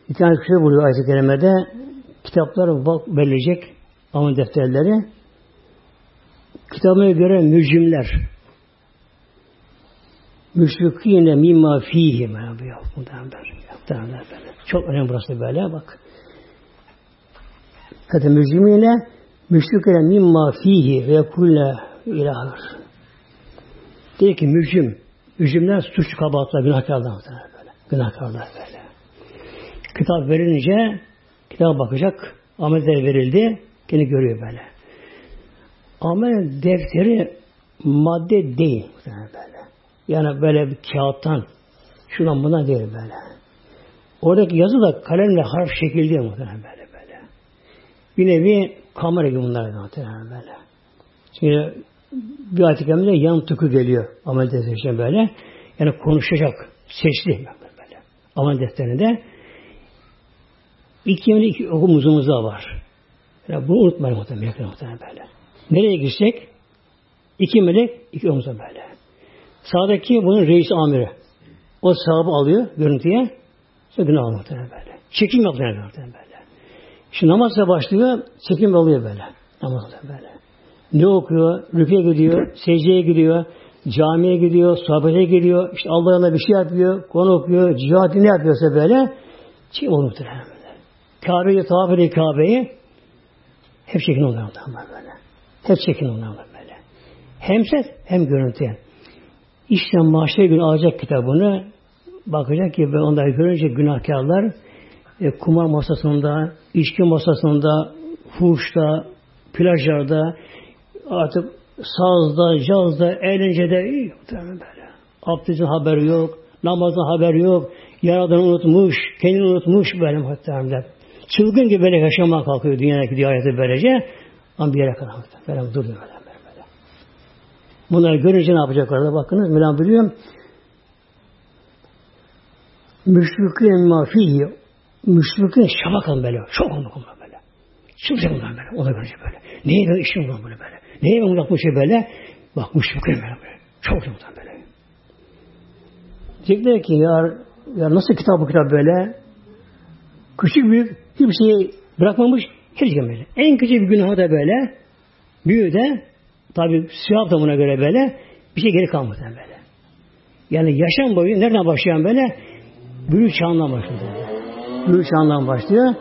iki tane kişi buluyor ayet-i kerimede. Kitaplar bak verilecek amel defterleri. Kitabına göre mücrimler müşrikine mimma fihi böyle. Çok önemli burası böyle bak. Zaten mücrimine müşrikine mimma fihi ve kulle ilahır. Diyor ki mücrim, mücrimler suç kabahatlar, günahkarlar böyle. Günahkarlar böyle. Kitap verilince kitap bakacak, ameller verildi, kendi görüyor böyle. Amel defteri madde değil böyle. Yani böyle bir kağıttan şundan buna değil böyle. Oradaki yazı da kalemle harf şekilde muhtemelen böyle. Bir nevi kamera gibi bunlar muhtemelen böyle. Şimdi bir ayet-i yan tıkı geliyor amel defterine böyle. Yani konuşacak, sesli böyle. Amel defterinde iki yönlü iki okumuzumuz da var. Yani bunu unutmayın muhtemelen, muhtemelen böyle. Nereye gitsek iki melek iki omuzda böyle. Sağdaki bunun reis amiri. O sahabı alıyor görüntüye. Sonra günah muhtemelen böyle. Çekim yapıyor muhtemelen böyle. Şimdi namazla başlıyor, çekim alıyor böyle. Namazla böyle. Ne okuyor? Rüküye gidiyor, secdeye gidiyor, camiye gidiyor, sohbete gidiyor, işte Allah'ına bir şey yapıyor, konu okuyor, cihat ne yapıyorsa böyle, çekim oluyor muhtemelen. Kabe'yi tavaf ediyor Kabe'yi, hep çekin oluyor böyle. Hep çekin oluyor böyle. Hem ses hem görüntü. İşte mahşer günü alacak kitabını bakacak ki ben onları görünce günahkarlar e, kumar masasında, içki masasında, fuhuşta, plajlarda, artık sazda, cazda, eğlencede böyle. Abdestin haberi yok, namazın haberi yok, yaradan unutmuş, kendini unutmuş böyle muhtemelen. Çılgın gibi böyle yaşamaya kalkıyor dünyadaki hayatı böylece. Ama bir yere kadar böyle duruyor böyle. Bunları görünce ne yapacaklar da bakınız. Mevlam biliyor. Müşrikün mafihi müşrikün şabakan böyle. Çok olmak böyle. Çıkacak bunlar böyle. Ona görünce böyle. Neye böyle işim var böyle böyle. Neye ben yapmış şey böyle. Bak müşrikün böyle böyle. Çok olmak böyle. Diyecekler ki ya, ya nasıl kitap bu kitap böyle? Küçük büyük hiçbir şeyi bırakmamış. Hiç böyle. En küçük bir günah da böyle. Büyüğü de tabi siyah da buna göre böyle bir şey geri kalmadı böyle. Yani yaşam boyu nereden başlayan böyle? Bülü çağından başlıyor. Bülü çağından başlıyor.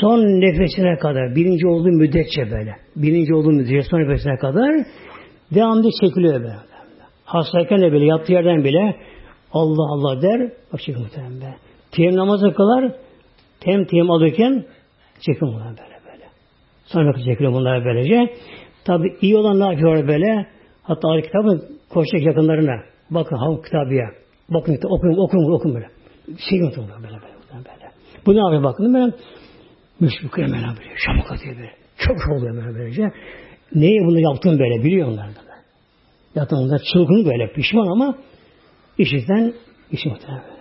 Son nefesine kadar, birinci olduğu müddetçe böyle. Birinci olduğu müddetçe son nefesine kadar devamlı çekiliyor böyle. Hastayken de böyle yattığı yerden bile Allah Allah der. Bak çekim muhtemelen be. Tiyem namazı kılar. Tem tiyem alırken çekim bunlar böyle böyle. Sonra çekiliyor bunlar böylece. Tabi iyi olan ne yapıyor böyle? Hatta Ali kitabın koşacak yakınlarına. Bakın ha kitabıya. Bakın okuyun okuyun okuyun böyle. Şey unutun böyle böyle. Bu ne yapıyor bakın böyle. Müşrikler hemen böyle. Şamuk atıyor böyle. Çok oluyor böyle böylece. Neyi bunu yaptın böyle biliyor onlar da. Zaten onlar çılgın böyle pişman ama işitten işi muhtemelen böyle.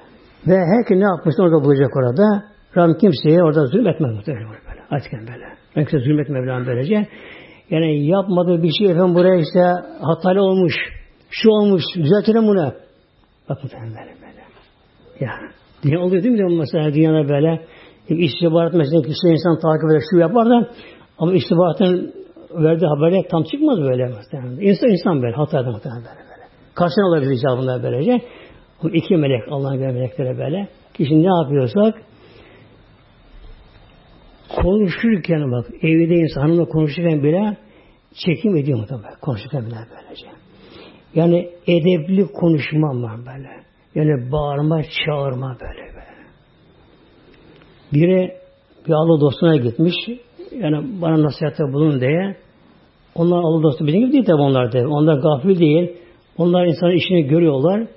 Ve herkes ne yapmışsa orada bulacak orada. Ram kimseye orada zulmetmez muhtemelen böyle. Açken böyle. Kimse zulmetmez Mevlam böylece. Yani yapmadığı bir şey efendim buraya işte hatalı olmuş. Şu olmuş. Düzeltelim bunu. Bak muhtemelen böyle böyle. Ya. Dünya oluyor değil mi? Mesela dünyada böyle istihbarat mesela kişi insan takip eder şu yapar da ama istihbaratın verdiği haberler tam çıkmaz böyle muhtemelen. İnsan insan böyle hata eder muhtemelen böyle. böyle. Karşına alabilir icabında böylece. Bu iki melek Allah'ın göre meleklere böyle. Kişi ne yapıyorsak konuşurken bak evde insan konuşurken bile çekim ediyor muhtemelen. Konuşurken bile böylece. Yani edepli konuşma var böyle. Yani bağırma, çağırma böyle böyle. Biri bir Allah dostuna gitmiş. Yani bana nasihatte bulun diye. Onlar Allah dostu bizim gibi değil tabi onlar da. Onlar gafil değil. Onlar insanın işini görüyorlar.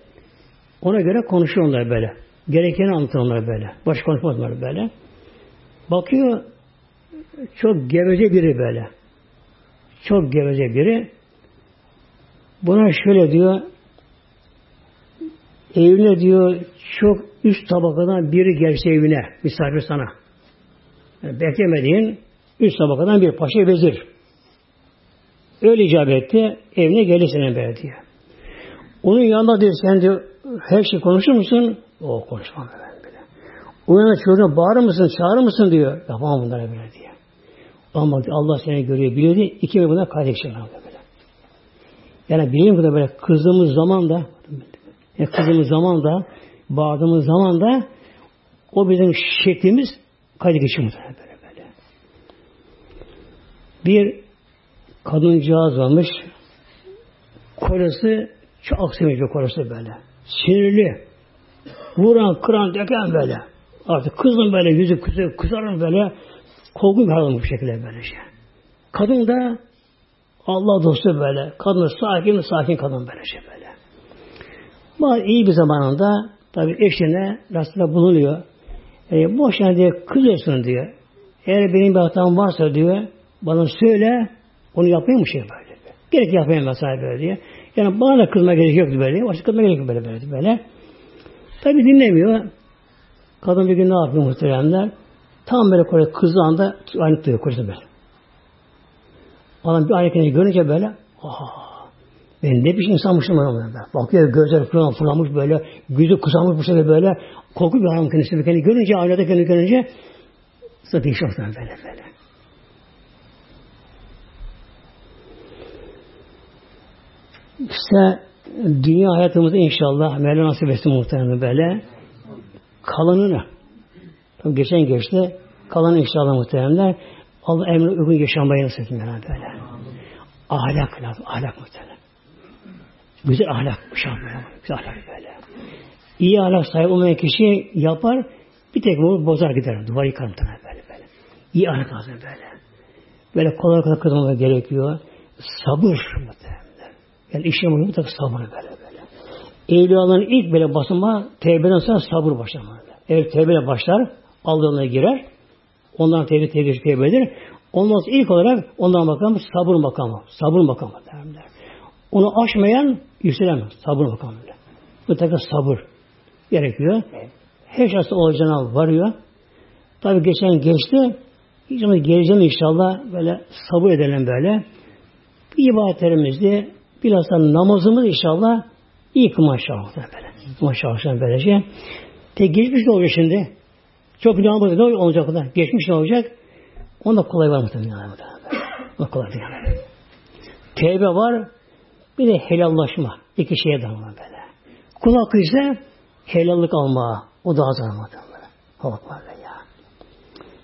Ona göre konuşuyorlar böyle. Gerekeni anlatıyorlar böyle. Baş konuşmazlar böyle. Bakıyor çok geveze biri böyle. Çok geveze biri. Buna şöyle diyor evine diyor çok üst tabakadan biri gelse evine misafir sana. Yani beklemediğin üst tabakadan bir paşa vezir. Öyle icap etti. Evine gelirsin böyle diyor. Onun yanında diyor sen diyor her şey konuşur musun? O konuşmam ben bile. O yana çocuğuna bağırır mısın, çağırır mısın diyor. Yapamam bunlara böyle diyor. Ama Allah seni görüyor, biliyor diye iki buna kardeşler böyle. Yani bileyim ki böyle kızdığımız zaman da kızdığımız zaman da bağırdığımız zaman da o bizim şeklimiz kaydı geçiyor böyle böyle. Bir kadıncağız varmış. Kolası çok aksimiş bir kolası böyle. Sinirli. Vuran, kıran, döken böyle. Artık kızın böyle yüzü kızı, kızarın böyle korku bir bu şekilde böyle şey. Kadın da Allah dostu böyle. Kadın sakin, sakin kadın böyle şey böyle. Bazı iyi bir zamanında tabi eşine rastında bulunuyor. E, boşuna diye kızıyorsun diyor. Eğer benim bir hatam varsa diyor bana söyle onu yapayım mı şey böyle. Gerek yapayım mesela böyle diye. Yani bana da kızma gerek yok böyle. Başka kızma gerek yok böyle böyle. böyle. Tabi dinlemiyor. Kadın bir gün ne yapıyor muhteremler? Tam böyle kore kızdığı anda aynı tutuyor kocası böyle. Adam bir aynı görünce böyle aha ben ne biçim insanmışım ona böyle. Bakıyor gözler falan fırlamış böyle, gözü kısalmış bu sefer böyle. Korku bir adam kendisi bir kendi görünce, aynada kendi görünce sıra değişiyor böyle böyle. İşte dünya hayatımızda inşallah Mevla nasip etsin muhtemelen böyle kalanını tabi geçen geçti kalan inşallah muhtemelen Allah emri uygun yaşamayı nasip etsin böyle. Ahlak lazım. Ahlak muhtemelen. Güzel ahlak. Böyle, güzel ahlak böyle. İyi ahlak sahibi olmayan kişi yapar, bir tek bunu bozar gider. Duvar yıkar böyle böyle. İyi ahlak lazım böyle. Böyle kolay kolay kızmamak gerekiyor. Sabır muhtemelen. Yani işin bunu mutlaka sabır böyle böyle. Evliyaların ilk böyle basınma tevbeden sonra sabır başlamalı. Eğer tevbeyle başlar, aldığına girer. Ondan tevbe tevbe tevbedir. Ondan sonra ilk olarak ondan bakalım sabır makamı. Sabır makamı derler. Onu aşmayan yükselemez. Sabır makamı. Mutlaka sabır gerekiyor. Her şahsı olacağına varıyor. Tabi geçen geçti. Hiç ama geleceğim inşallah böyle sabır edelim böyle. İbadetlerimizde bilhassa namazımız inşallah iyi maşallah böyle. Maşallah böylece. Tek geçmiş ne olacak şimdi? Çok günahımız ne olacak o da? Geçmiş ne olacak? Onda kolay var muhtemelen. O kolay değil. Tevbe var. Bir de helallaşma. İki şeye damla böyle. Kul hakkı ise helallik alma. O daha muhtemelen. Halk var ya.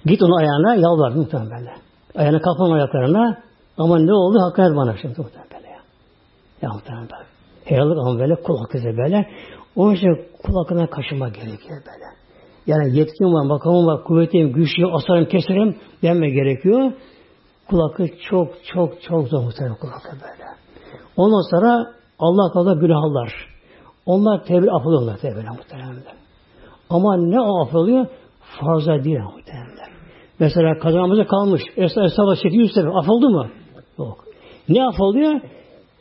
Git onun ayağına yalvar muhtemelen böyle. Ayağına kapan ayaklarına ama ne oldu? Hakaret bana şimdi muhtemelen böyle ya. Ya muhtemelen böyle. Helallik alma böyle. Kul hakkı ise böyle. Onun için kul hakkına kaşıma gerekiyor böyle. Yani yetkim var, makamım var, kuvvetim, güçlüyüm, asarım, keserim denme gerekiyor. Kul hakkı çok çok çok zor muhtemelen kul hakkı böyle. Ondan sonra Allah kadar günahlar. Onlar tevbe affoluyorlar tevbe muhtemelen. Ama ne o affoluyor? Fazla değil muhtemelen. Mesela kazanımıza kalmış. Esra hesaba 800 sefer. Affoldu mu? Yok. Ne affoluyor?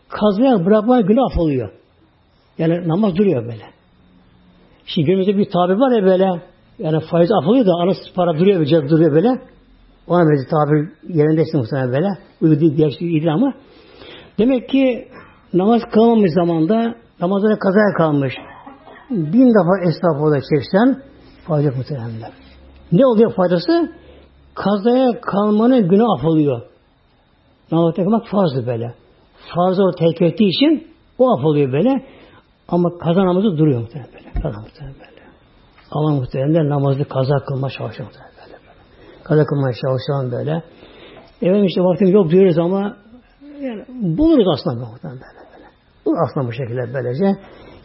Kazaya bırakmaya günah affoluyor. Yani namaz duruyor böyle. Şimdi günümüzde bir tabir var ya böyle yani faiz affoluyor da arası para duruyor cep duruyor böyle. Ona böyle tabir yerindesin muhtemelen böyle. Uygu değil, gerçi iyidir ama. Demek ki namaz kılmamış zamanda namazına kazaya kalmış. Bin defa estağfurullah çeksen fayda muhtemelen. Ne oluyor faydası? Kazaya kalmanın günü affoluyor. Namaz kılmak farzdı böyle. Farzı o terk ettiği için o affoluyor böyle. Ama kaza namazı duruyor muhtemelen böyle. Kaza muhtemelen böyle. Allah muhtemelen namazı kaza kılma çalışıyor muhtemelen böyle. Kaza kılmaya çalışan böyle. Evet işte vaktim yok diyoruz ama yani buluruz aslında muhtemelen böyle. böyle. Bulur aslında bu şekilde böylece.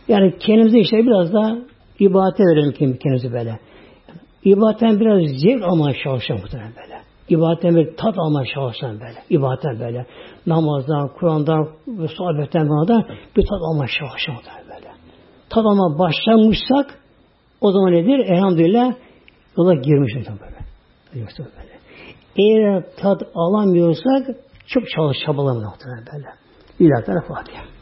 Yani kendimize işte biraz da ibadete verelim kendimizi böyle. Yani, biraz zevk almaya çalışan muhtemelen böyle. İbadetten bir tat almaya çalışan böyle. İbadetten böyle. Namazdan, Kur'an'dan sohbetten bana da bir tat almaya çalışan böyle. Tat almaya başlamışsak o zaman nedir? Elhamdülillah yola girmişiz böyle. böyle. Eğer tat alamıyorsak çok çalış çabalamıyor böyle. İlahi Fatiha.